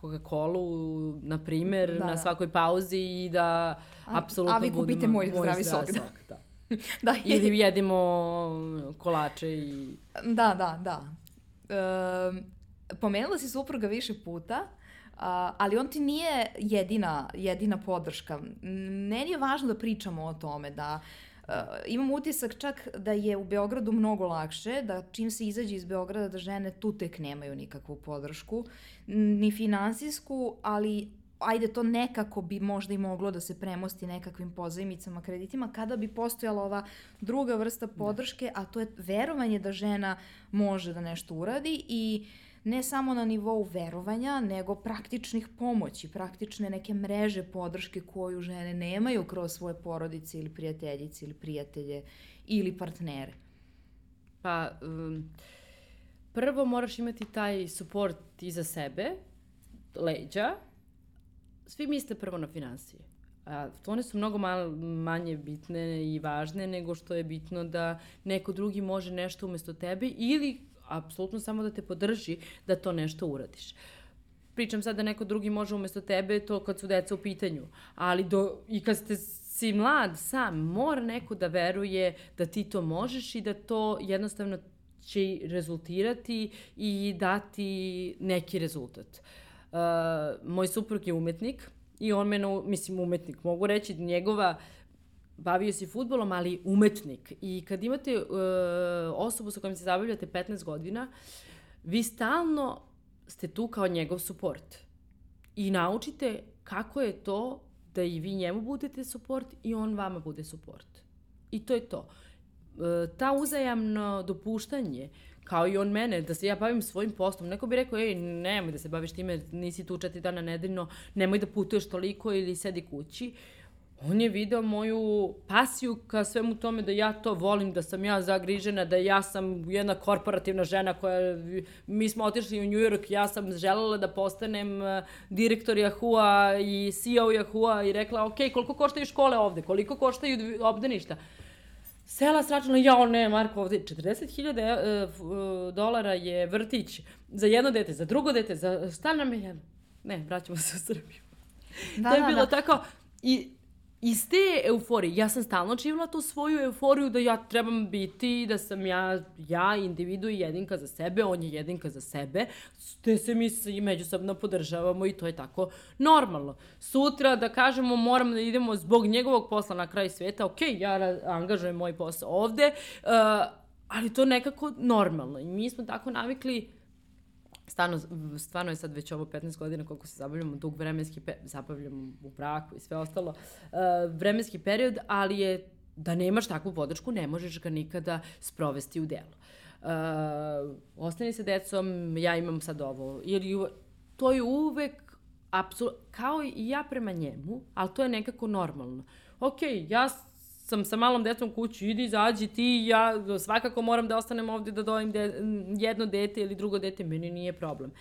Coca-Colu, na primer, da, na da. svakoj pauzi i da apsolutno budemo... A vi kupite moj, moj zdravi sok. Da. da. da je... Ili jedimo kolače i... Da, da, da. E, pomenula si supruga više puta, a, ali on ti nije jedina, jedina podrška. Meni je važno da pričamo o tome, da Uh, imam utisak čak da je u Beogradu mnogo lakše, da čim se izađe iz Beograda da žene tu tek nemaju nikakvu podršku, ni finansijsku, ali ajde to nekako bi možda i moglo da se premosti nekakvim pozajmicama, kreditima, kada bi postojala ova druga vrsta da. podrške, da. a to je verovanje da žena može da nešto uradi i uh, ne samo na nivou verovanja, nego praktičnih pomoći, praktične neke mreže podrške koju žene nemaju kroz svoje porodice ili prijateljice ili prijatelje ili partnere. Pa, um, prvo moraš imati taj suport iza sebe, leđa. Svi misle prvo na finansije. A one su mnogo mal, manje bitne i važne nego što je bitno da neko drugi može nešto umesto tebe ili apsolutno samo da te podrži da to nešto uradiš. Pričam sad da neko drugi može umesto tebe, to kad su deca u pitanju. Ali do, i kad ste si mlad sam, mora neko da veruje da ti to možeš i da to jednostavno će rezultirati i dati neki rezultat. Uh, moj suprug je umetnik i on mene, mislim umetnik, mogu reći njegova bavio se futbolom, ali umetnik. I kad imate uh, osobu sa kojom se zabavljate 15 godina, vi stalno ste tu kao njegov suport. I naučite kako je to da i vi njemu budete suport i on vama bude suport. I to je to. E, ta uzajamno dopuštanje, kao i on mene, da se ja bavim svojim poslom. Neko bi rekao, ej, nemoj da se baviš time, nisi tu četiri dana nedeljno, nemoj da putuješ toliko ili sedi kući. On je video moju pasiju ka svemu tome da ja to volim, da sam ja zagrižena, da ja sam jedna korporativna žena koja, mi smo otišli u New York, ja sam želela da postanem eh, direktor Yahoo-a i CEO Yahoo-a i rekla, ok, koliko koštaju škole ovde, koliko koštaju obdaništa? Sela sračuna, jao ne, Marko, ovde 40.000 e, e, dolara je vrtić za jedno dete, za drugo dete, za šta nam je jedno? Ne, vraćamo se u Srbiju. Da, to je da, bilo da. tako, i iz te euforije, ja sam stalno čivila tu svoju euforiju da ja trebam biti, da sam ja, ja individu i jedinka za sebe, on je jedinka za sebe, te se mi i međusobno podržavamo i to je tako normalno. Sutra da kažemo moram da idemo zbog njegovog posla na kraj sveta, ok, ja angažujem moj posao ovde, uh, ali to nekako normalno i mi smo tako navikli stvarno, stvarno je sad već ovo 15 godina koliko se zabavljamo, dug vremenski, pe, zabavljamo u braku i sve ostalo, uh, vremenski period, ali je da nemaš takvu podršku, ne možeš ga nikada sprovesti u delu. Uh, ostani sa decom, ja imam sad ovo, jer to je uvek kao i ja prema njemu, ali to je nekako normalno. Ok, ja sam sa malom decom kući, idi, izađi ti, ja svakako moram da ostanem ovde da dojim de, jedno dete ili drugo dete, meni nije problem.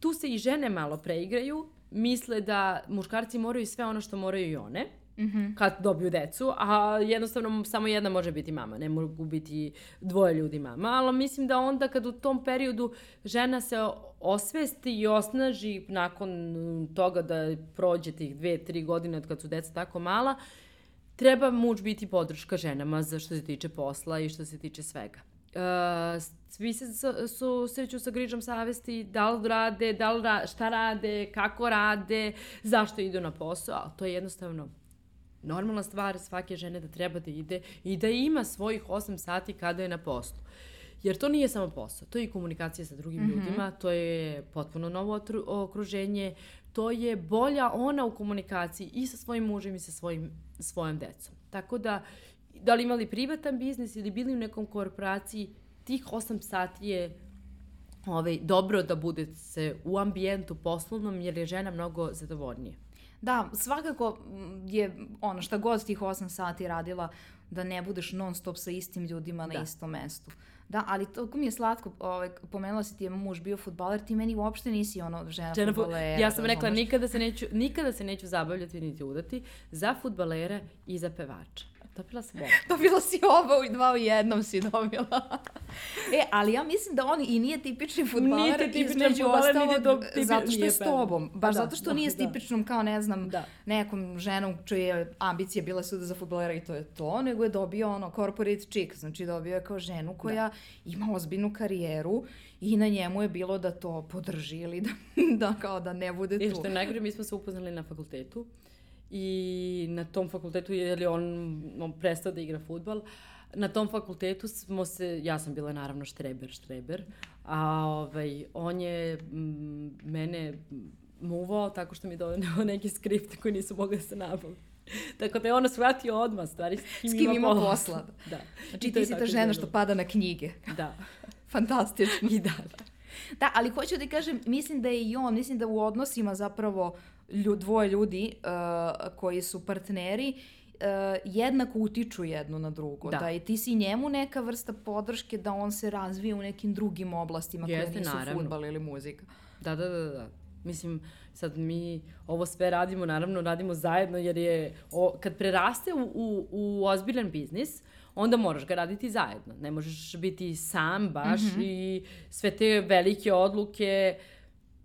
Tu se i žene malo preigraju, misle da muškarci moraju sve ono što moraju i one, Mm -hmm. kad dobiju decu, a jednostavno samo jedna može biti mama, ne mogu biti dvoje ljudi mama, ali mislim da onda kad u tom periodu žena se osvesti i osnaži nakon toga da prođe tih dve, tri godine od kad su deca tako mala, uh, treba muž biti podrška ženama za što se tiče posla i što se tiče svega. Uh, svi se su sreću sa grižom savesti, da li rade, da li ra, šta rade, kako rade, zašto idu na posao, ali to je jednostavno normalna stvar svake žene da treba da ide i da ima svojih 8 sati kada je na poslu. Jer to nije samo posao, to je i komunikacija sa drugim mm -hmm. ljudima, to je potpuno novo okruženje, to je bolja ona u komunikaciji i sa svojim mužem i sa svojim, svojom decom. Tako da, da li imali privatan biznis ili bili u nekom korporaciji, tih 8 sati je ovaj, dobro da bude se u ambijentu poslovnom jer je žena mnogo zadovoljnija. Da, svakako je ono šta god tih 8 sati radila da ne budeš non stop sa istim ljudima na da. istom mestu. Da, ali to mi je slatko, ovaj, pomenula si ti je muž bio futbaler, ti meni uopšte nisi ono žena, žena futbalera. Ja sam rekla, nikada se, neću, nikada se neću zabavljati niti udati za futbalera i za pevača. Dobila sam oba. dobila si oba i dva u jednom si dobila. e, ali ja mislim da on i nije tipični futbaler. Nije tipičan futbaler, nije do, tipi, zato što je s tobom. Baš da, zato što da, nije s da. tipičnom kao, ne znam, da. nekom ženom čije ambicije bila su da za futbalera i to je to, nego je dobio ono corporate chick, znači dobio je kao ženu koja da. ima ozbiljnu karijeru i na njemu je bilo da to podrži ili da, da kao da ne bude tu. I što je najgore, mi smo se upoznali na fakultetu i na tom fakultetu, jer je on, on prestao da igra futbal, na tom fakultetu smo se, ja sam bila naravno štreber, štreber, a ovaj, on je m, mene muvao tako što mi doneo neke skripte koje nisu mogli da se nabaviti. Tako da je ona shvatio odmah stvari s kim, s kim ima, ima posla. Da. Znači ti si ta žena što pada na knjige. Da. Fantastično. I da, da. Da, ali hoću da kažem, mislim da je i on, mislim da u odnosima zapravo ljud, dvoje ljudi uh, koji su partneri uh, jednako utiču jedno na drugo. Da. da i ti si njemu neka vrsta podrške da on se razvije u nekim drugim oblastima Jeste, koje nisu naravno. futbal ili muzika. Da, da, da, da. Mislim, sad mi ovo sve radimo, naravno radimo zajedno jer je, o, kad preraste u, u, u ozbiljan biznis, onda moraš ga raditi zajedno. Ne možeš biti sam baš mm -hmm. i sve te velike odluke uh,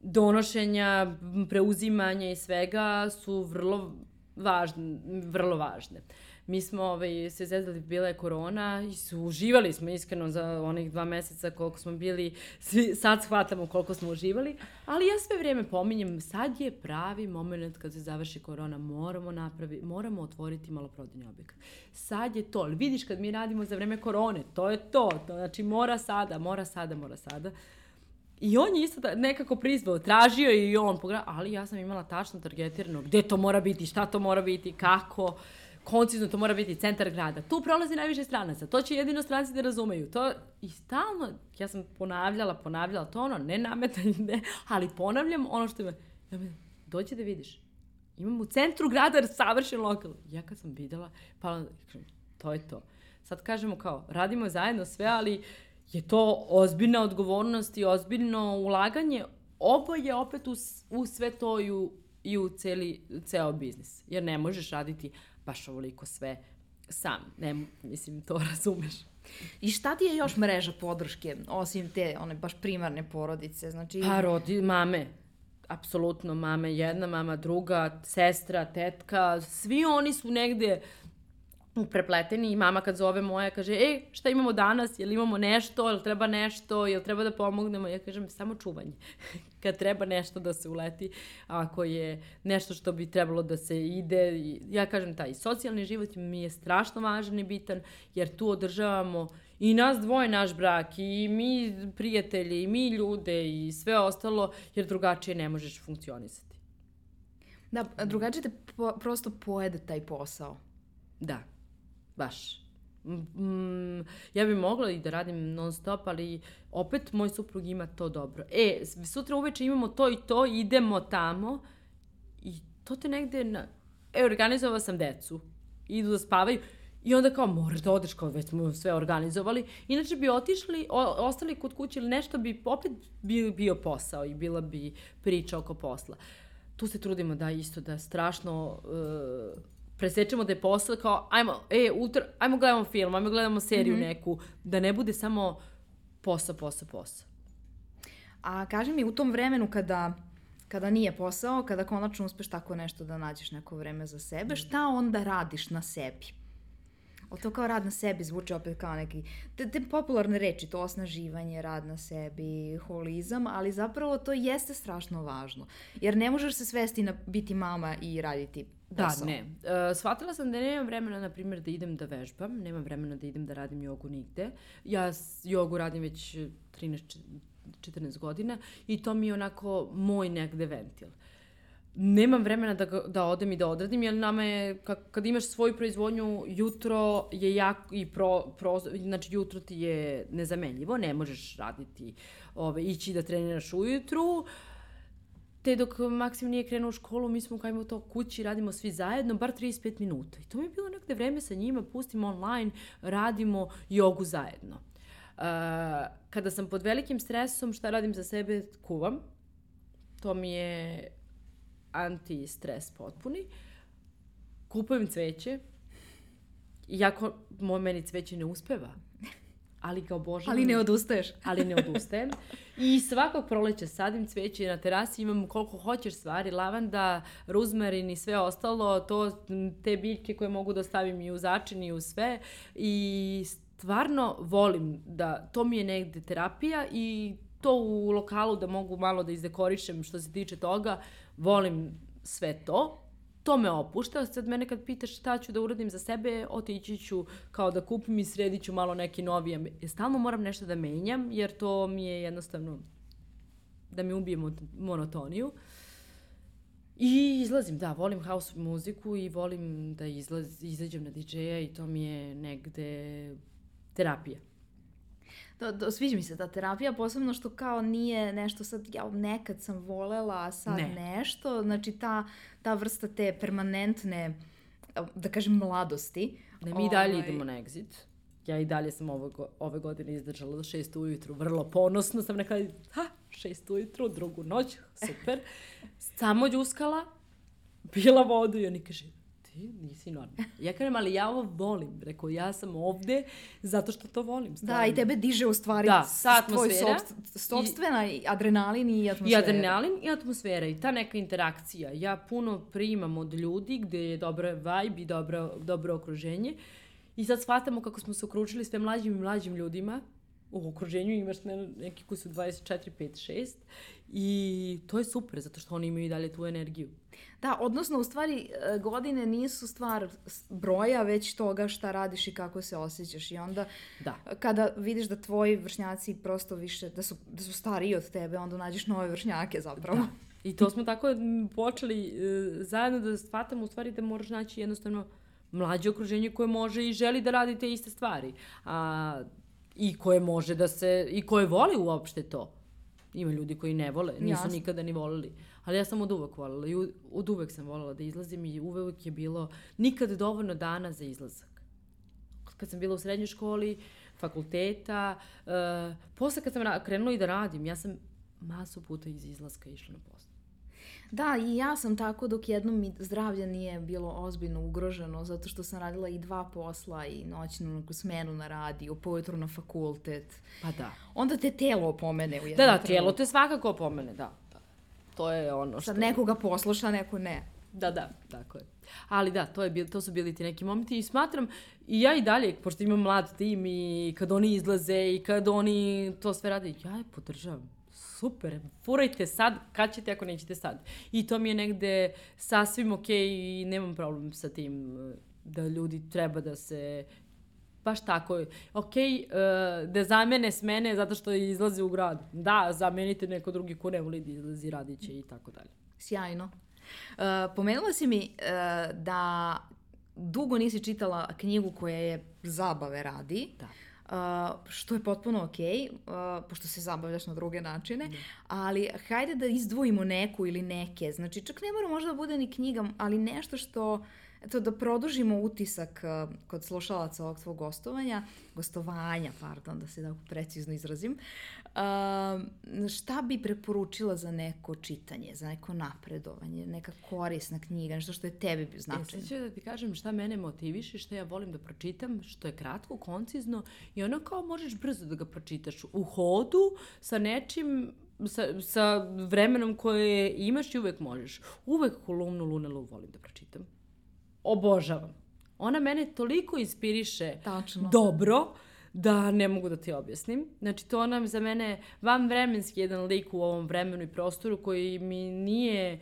donošenja, preuzimanja i svega su vrlo važne, vrlo važne. Mi smo ovaj, se zezali, bila je korona i su, uživali smo iskreno za onih dva meseca koliko smo bili, svi, sad shvatamo koliko smo uživali, ali ja sve vrijeme pominjem, sad je pravi moment kad se završi korona, moramo napravi, moramo otvoriti maloprodajni objekat. Sad je to, ali vidiš kad mi radimo za vreme korone, to je to, to znači mora sada, mora sada, mora sada. I on je isto nekako prizvao, tražio je i on, pogleda, ali ja sam imala tačno targetirano gde to mora biti, šta to mora biti, kako, koncizno to mora biti centar grada. Tu prolazi najviše stranaca, to će jedino stranci da razumeju. To, I stalno, ja sam ponavljala, ponavljala, to ono, ne nametanje, ne, ali ponavljam ono što ima, ja me, dođi da vidiš, imam u centru grada savršen lokal. Ja kad sam videla, pa to je to. Sad kažemo kao, radimo zajedno sve, ali je to ozbiljna odgovornost i ozbiljno ulaganje. Oboje opet u, u sve to i u, i u celi, ceo biznis. Jer ne možeš raditi baš ovoliko sve sam. Ne, mislim, to razumeš. I šta ti je još mreža podrške, osim te one baš primarne porodice? Znači... Pa rodi, mame. Apsolutno, mame jedna, mama druga, sestra, tetka, svi oni su negde prepleteni i mama kad zove moja kaže, ej, šta imamo danas, jel imamo nešto, jel treba nešto, jel treba da pomognemo, ja kažem, samo čuvanje. kad treba nešto da se uleti, ako je nešto što bi trebalo da se ide, ja kažem, taj socijalni život mi je strašno važan i bitan, jer tu održavamo i nas dvoje naš brak, i mi prijatelji, i mi ljude, i sve ostalo, jer drugačije ne možeš funkcionisati. Da, drugačije te po, prosto pojede taj posao. Da baš. Mm, ja bih mogla i da radim non stop, ali opet moj suprug ima to dobro. E, sutra uveče imamo to i to, idemo tamo i to te negde na... E, organizovao sam decu. Idu da spavaju. I onda kao, moraš da odeš, kao već smo sve organizovali. Inače bi otišli, o, ostali kod kuće ili nešto bi opet bio, bio posao i bila bi priča oko posla. Tu se trudimo da isto da strašno uh, presečemo da je posao kao, ajmo, e, utro, ajmo gledamo film, ajmo gledamo seriju mm -hmm. neku, da ne bude samo posao, posao, posao. A kaži mi, u tom vremenu kada, kada nije posao, kada konačno uspeš tako nešto da nađeš neko vreme za sebe, šta onda radiš na sebi? O to kao rad na sebi zvuči opet kao neki, te, te popularne reči, to osnaživanje, rad na sebi, holizam, ali zapravo to jeste strašno važno. Jer ne možeš se svesti na biti mama i raditi Da, posao. ne. Uh, shvatila sam da nemam vremena, na primjer, da idem da vežbam, nemam vremena da idem da radim jogu nigde. Ja jogu radim već 13, 14 godina i to mi je onako moj negde ventil. Nemam vremena da, da odem i da odradim, jer nama je, kad imaš svoju proizvodnju, jutro je jako, i pro, pro, znači jutro ti je nezamenljivo, ne možeš raditi, ove, ići da treniraš ujutru, uh, Te dok Maksim nije krenuo u školu, mi smo kajmo to kući, radimo svi zajedno, bar 35 minuta. I to mi je bilo nekde vreme sa njima, pustimo online, radimo jogu zajedno. Uh, kada sam pod velikim stresom, šta radim za sebe? Kuvam. To mi je anti-stres potpuni. Kupujem cveće. Iako moj meni cveće ne uspeva, ali ga obožavam. Ali ne odustaješ. ali ne odustajem. I svakog proleća sadim cveće na terasi, imam koliko hoćeš stvari, lavanda, ruzmarin i sve ostalo, to, te biljke koje mogu da stavim i u začin i u sve. I stvarno volim da, to mi je negde terapija i to u lokalu da mogu malo da izdekorišem što se tiče toga, volim sve to to me opušta. Sad mene kad pitaš šta ću da uradim za sebe, otići ću kao da kupim i sredit ću malo neki novi. Stalno moram nešto da menjam, jer to mi je jednostavno da mi ubije monotoniju. I izlazim, da, volim house muziku i volim da izlaz, izađem na DJ-a i to mi je negde terapija. Da, da, sviđa mi se ta terapija, posebno što kao nije nešto sad, ja nekad sam volela, a sad ne. nešto, znači ta, ta vrsta te permanentne, da kažem, mladosti. Ne, mi dalje ovaj... idemo na exit. Ja i dalje sam ove, ove godine izdržala do šest ujutru, vrlo ponosno sam rekla, ha, šest ujutru, drugu noć, super. Samo džuskala, pila vodu i oni kaže, ti nisi normalna. Ja kažem, ali ja ovo volim. Rekao, ja sam ovde zato što to volim. Stvarno. Da, i tebe diže u stvari da, ta tvoj sobstvena i, adrenalin i atmosfera. I adrenalin i atmosfera i ta neka interakcija. Ja puno primam od ljudi gde je dobra vibe i dobro, dobro okruženje. I sad shvatamo kako smo se okružili sve mlađim i mlađim ljudima u okruženju imaš ne, neki koji su 24, 5, 6 i to je super zato što oni imaju i dalje tu energiju. Da, odnosno u stvari e, godine nisu stvar broja, već toga šta radiš i kako se osjećaš i onda da. kada vidiš da tvoji vršnjaci prosto više, da su, da su stariji od tebe, onda nađeš nove vršnjake zapravo. Da. I to smo tako počeli uh, zajedno da shvatamo u stvari da moraš naći jednostavno mlađe okruženje koje može i želi da radi te iste stvari. A, I koje može da se, i koje voli uopšte to. Ima ljudi koji ne vole, nisu Jasne. nikada ni volili. Ali ja sam od uvek volela i od uvek sam volela da izlazim i uvek je bilo nikad dovoljno dana za izlazak. Kad sam bila u srednjoj školi, fakulteta, uh, posle kad sam krenula i da radim, ja sam masu puta iz izlaska išla na posao. Da, i ja sam tako dok jednom mi zdravlje nije bilo ozbiljno ugroženo, zato što sam radila i dva posla i noćnu neku smenu na radiju, pojutru na fakultet. Pa da. Onda te telo opomene u jednom Da, da, telo te svakako opomene, da. da. To je ono što... Sad nekoga posluša, neko ne. Da, da, tako je. Ali da, to, je bil, to su bili ti neki momenti i smatram, i ja i dalje, pošto imam mlad tim i kad oni izlaze i kad oni to sve rade, ja je podržavam super, furajte sad, kad ćete ako nećete sad. I to mi je negde sasvim okej okay i nemam problem sa tim da ljudi treba da se baš tako. Ok, uh, da zamene smene zato što izlaze u grad. Da, zamenite neko drugi ko ne voli da izlazi, radit će i tako dalje. Sjajno. Uh, pomenula si mi uh, da dugo nisi čitala knjigu koja je zabave radi. Da. Uh, što je potpuno okay, uh, pošto se zabavljaš na druge načine, da. ali hajde da izdvojimo neku ili neke, znači čak ne mora možda da bude ni knjiga, ali nešto što eto, da produžimo utisak uh, kod slušalaca ovog tvog gostovanja, gostovanja, pardon, da se tako precizno izrazim, uh, šta bi preporučila za neko čitanje, za neko napredovanje, neka korisna knjiga, nešto što je tebi značajno? E, sad ću da ti kažem šta mene motiviše, šta ja volim da pročitam, što je kratko, koncizno i ono kao možeš brzo da ga pročitaš u hodu sa nečim sa, sa vremenom koje imaš i uvek možeš. Uvek kolumnu Lunelu volim da pročitam obožavam. Ona mene toliko inspiriše Tačno. dobro da ne mogu da ti objasnim. Znači, to nam za mene van vremenski jedan lik u ovom vremenu i prostoru koji mi nije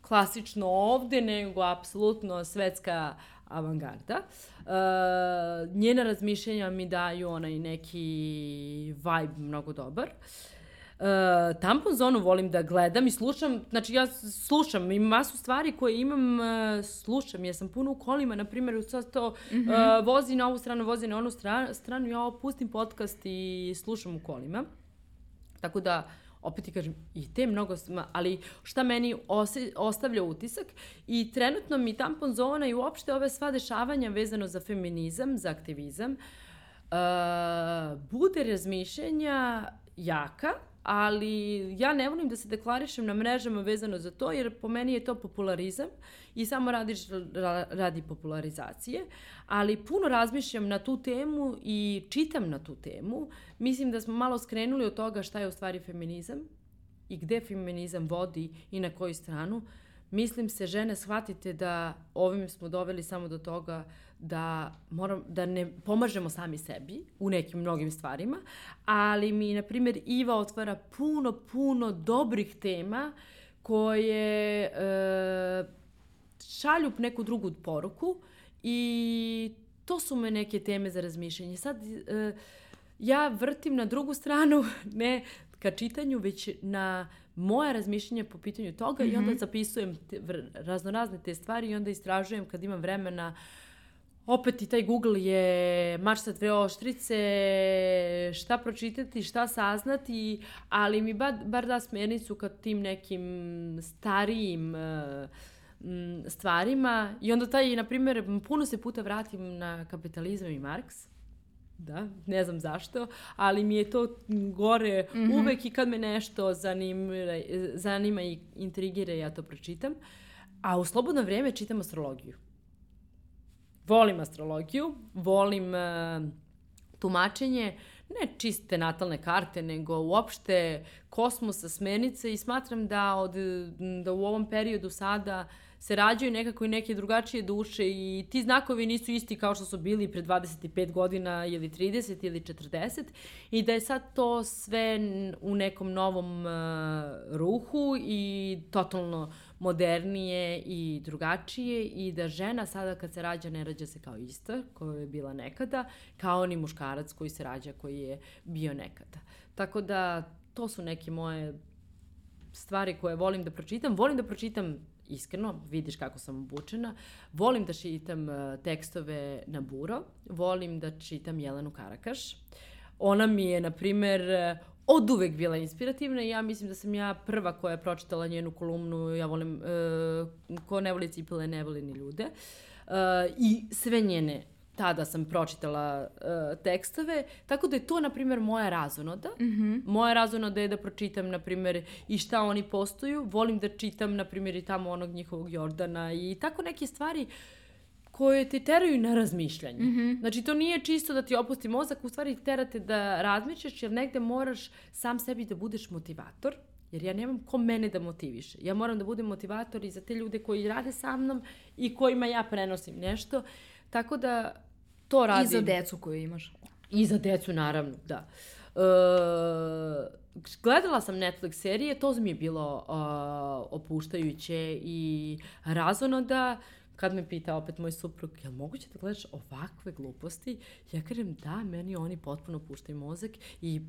klasično ovde, nego apsolutno svetska avangarda. Uh, njena razmišljenja mi daju onaj neki vibe mnogo dobar. Uh, Uh, tampon zonu volim da gledam i slušam, znači ja slušam, imam masu stvari koje imam, uh, slušam, ja sam puno u kolima, na primjer, sad to mm -hmm. uh, vozi na ovu stranu, vozi na onu stranu, stranu, ja opustim podcast i slušam u kolima. Tako da, opet ti kažem, i te mnogo, ali šta meni ose, ostavlja utisak i trenutno mi tampon zona i uopšte ove sva dešavanja vezano za feminizam, za aktivizam, uh, bude razmišljenja jaka, ali ja ne volim da se deklarišem na mrežama vezano za to, jer po meni je to popularizam i samo radiš radi popularizacije, ali puno razmišljam na tu temu i čitam na tu temu. Mislim da smo malo skrenuli od toga šta je u stvari feminizam i gde feminizam vodi i na koju stranu. Mislim se, žene, shvatite da ovim smo doveli samo do toga da, moram, da ne pomažemo sami sebi u nekim mnogim stvarima, ali mi, na primjer, Iva otvara puno, puno dobrih tema koje e, šalju neku drugu poruku i to su me neke teme za razmišljanje. Sad, e, ja vrtim na drugu stranu, ne ka čitanju, već na moja razmišljanja po pitanju toga mm -hmm. i onda mhm. zapisujem te, raznorazne te stvari i onda istražujem kad imam vremena uh, opet i taj Google je mač sa dve oštrice, šta pročitati, šta saznati, ali mi bar, bar da smernicu kad tim nekim starijim uh, stvarima i onda taj, na primjer, puno se puta vratim na kapitalizam i Marks. Da, ne znam zašto, ali mi je to gore mm -hmm. uvek i kad me nešto zanima, zanima i intrigira, ja to pročitam. A u slobodno vrijeme čitam astrologiju. Volim astrologiju, volim uh, tumačenje, ne čiste natalne karte, nego uopšte kosmosa, smernice i smatram da, od, da u ovom periodu sada se rađaju nekako i neke drugačije duše i ti znakovi nisu isti kao što su bili pre 25 godina ili 30 ili 40 i da je sad to sve u nekom novom uh, ruhu i totalno modernije i drugačije i da žena sada kad se rađa ne rađa se kao ista koja je bila nekada, kao ni muškarac koji se rađa koji je bio nekada. Tako da to su neke moje stvari koje volim da pročitam. Volim da pročitam iskreno, vidiš kako sam obučena. Volim da čitam uh, tekstove na buro, volim da čitam Jelenu Karakaš. Ona mi je, na primer, od uvek bila inspirativna i ja mislim da sam ja prva koja je pročitala njenu kolumnu Ja volim, uh, ko ne voli cipele, ne voli ni ljude. Uh, I sve njene tada sam pročitala uh, tekstove, tako da je to, na primjer, moja razonoda. Mm -hmm. Moja razonoda je da pročitam, na primjer, i šta oni postoju. Volim da čitam, na primjer, i tamo onog njihovog Jordana i tako neke stvari koje te teraju na razmišljanje. Mm -hmm. Znači, to nije čisto da ti opusti mozak, u stvari terate da razmišljaš, jer negde moraš sam sebi da budeš motivator, jer ja nemam ko mene da motiviše. Ja moram da budem motivator i za te ljude koji rade sa mnom i kojima ja prenosim nešto. Tako da to radim. I za decu koju imaš. I za decu, naravno, da. Uh, gledala sam Netflix serije, to mi je bilo uh, opuštajuće i razonoda. Kad me pita opet moj suprug, je li moguće da gledaš ovakve gluposti? Ja kažem da, meni oni potpuno puštaju mozak i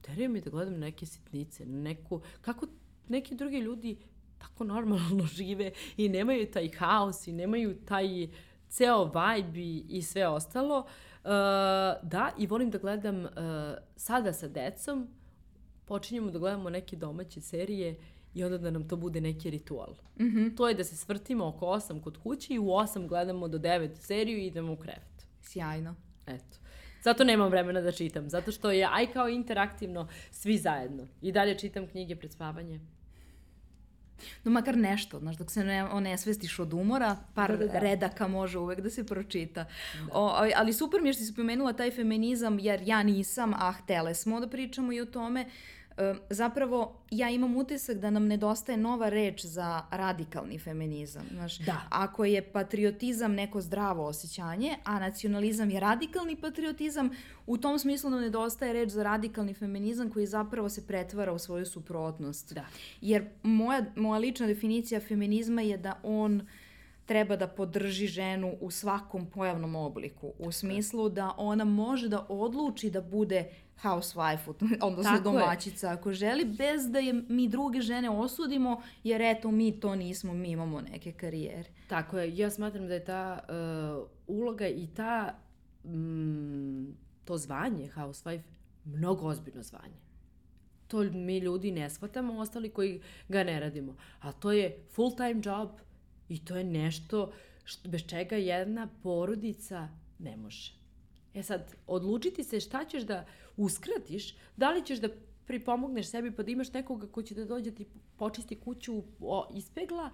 teraju mi da gledam neke sitnice, neku, kako neki drugi ljudi tako normalno žive i nemaju taj haos i nemaju taj ceo vibe i, i sve ostalo. Uh, da, i volim da gledam uh, sada sa decom, počinjemo da gledamo neke domaće serije i onda da nam to bude neki ritual. Mm -hmm. To je da se svrtimo oko 8 kod kuće i u 8 gledamo do 9 seriju i idemo u krevet. Sjajno. Eto. Zato nemam vremena da čitam, zato što je aj kao interaktivno svi zajedno. I dalje čitam knjige pred spavanje. No makar nešto, znaš, dok se ne onesvestiš od umora, par da, da, da. redaka može uvek da se pročita. Da. O, ali super mi je što si spomenula taj feminizam, jer ja nisam, a htele smo da pričamo i o tome. Uh, zapravo ja imam utisak da nam nedostaje nova reč za radikalni feminizam. Znaš, da. Ako je patriotizam neko zdravo osjećanje, a nacionalizam je radikalni patriotizam, u tom smislu nam nedostaje reč za radikalni feminizam koji zapravo se pretvara u svoju suprotnost. Da. Jer moja, moja lična definicija feminizma je da on treba da podrži ženu u svakom pojavnom obliku. U smislu da ona može da odluči da bude housewife, odnosno Tako domaćica je. ako želi, bez da je mi druge žene osudimo, jer eto mi to nismo, mi imamo neke karijere. Tako je, ja smatram da je ta uh, uloga i ta mm, to zvanje housewife mnogo ozbiljno zvanje. To mi ljudi ne shvatamo, ostali koji ga ne radimo. A to je full time job i to je nešto što, bez čega jedna porodica ne može. E sad, odlučiti se šta ćeš da uskratiš, da li ćeš da pripomogneš sebi pa da imaš nekoga ko će da dođe da ti počisti kuću, o, ispegla,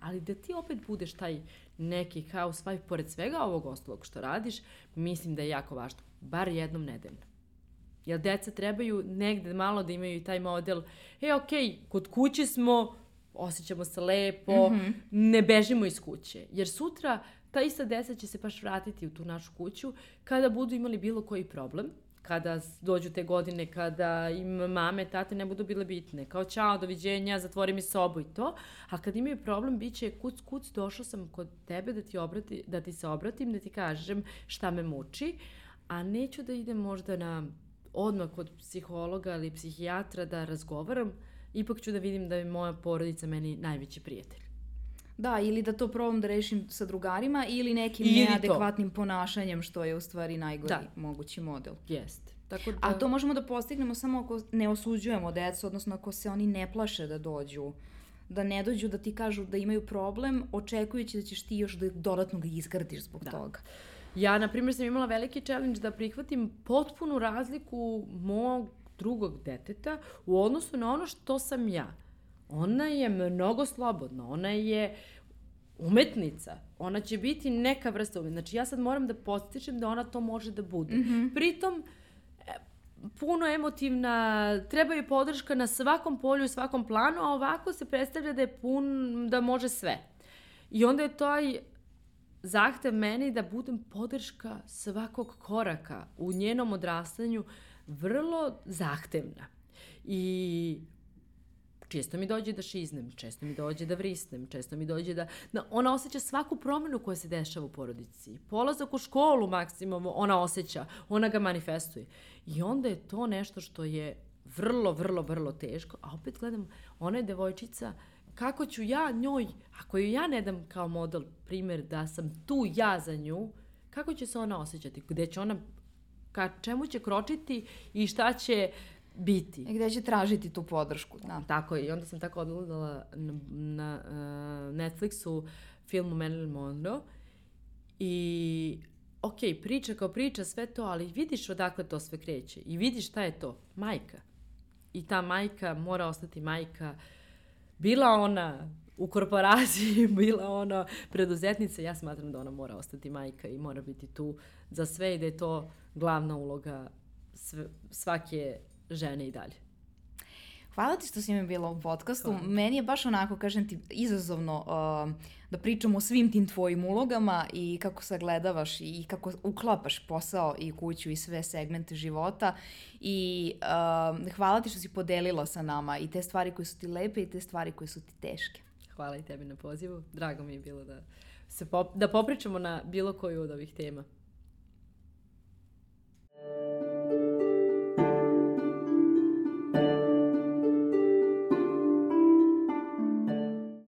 ali da ti opet budeš taj neki housewife pored svega ovog ostalog što radiš, mislim da je jako važno. Bar jednom nedeljno. Jer deca trebaju negde malo da imaju taj model, e, okej, okay, kod kuće smo, osjećamo se lepo, mm -hmm. ne bežimo iz kuće. Jer sutra ta ista deca će se baš vratiti u tu našu kuću kada budu imali bilo koji problem, kada dođu te godine, kada im mame, tate ne budu bile bitne. Kao čao, doviđenja, zatvori mi sobu i to. A kad imaju problem, bit će kuc, kuc, došla sam kod tebe da ti, obrati, da ti se obratim, da ti kažem šta me muči, a neću da idem možda na odmah kod psihologa ili psihijatra da razgovaram, ipak ću da vidim da je moja porodica meni najveći prijatelj. Da, ili da to probam da rešim sa drugarima ili nekim ili neadekvatnim to. ponašanjem, što je u stvari najgori da. mogući model. Jeste. Tako da... A to možemo da postignemo samo ako ne osuđujemo decu, odnosno ako se oni ne plaše da dođu da ne dođu da ti kažu da imaju problem, očekujući da ćeš ti još da dodatno ga izgradiš zbog da. toga. Ja, na primjer, sam imala veliki challenge da prihvatim potpunu razliku mog drugog deteta u odnosu na ono što sam ja. Ona je mnogo slobodna, ona je umetnica, ona će biti neka vrsta umetnica. Znači ja sad moram da postičem da ona to može da bude. Mm -hmm. Pritom, e, puno emotivna, treba je podrška na svakom polju, svakom planu, a ovako se predstavlja da je pun, da može sve. I onda je taj zahtev meni da budem podrška svakog koraka u njenom odrastanju vrlo zahtevna. I često mi dođe da šiznem, često mi dođe da vrisnem, često mi dođe da... da ona osjeća svaku promenu koja se dešava u porodici. Polazak u školu maksimum ona osjeća, ona ga manifestuje. I onda je to nešto što je vrlo, vrlo, vrlo teško. A opet gledam, ona je devojčica, kako ću ja njoj, ako ju ja ne dam kao model, primjer da sam tu ja za nju, kako će se ona osjećati? Gde će ona, ka čemu će kročiti i šta će biti. I gde će tražiti tu podršku. Da. Tako je. I onda sam tako odgledala na, na uh, Netflixu film Marilyn Monroe i ok, priča kao priča, sve to, ali vidiš odakle to sve kreće i vidiš šta je to. Majka. I ta majka mora ostati majka. Bila ona u korporaciji, bila ona preduzetnica, ja smatram da ona mora ostati majka i mora biti tu za sve i da je to glavna uloga sve, svake žene i dalje. Hvala ti što si mi bila u podcastu. Hvala. Meni je baš onako, kažem ti, izazovno uh, da pričamo o svim tim tvojim ulogama i kako sagledavaš i kako uklapaš posao i kuću i sve segmente života. I uh, hvala ti što si podelila sa nama i te stvari koje su ti lepe i te stvari koje su ti teške. Hvala i tebi na pozivu. Drago mi je bilo da, se pop da popričamo na bilo koju od ovih tema.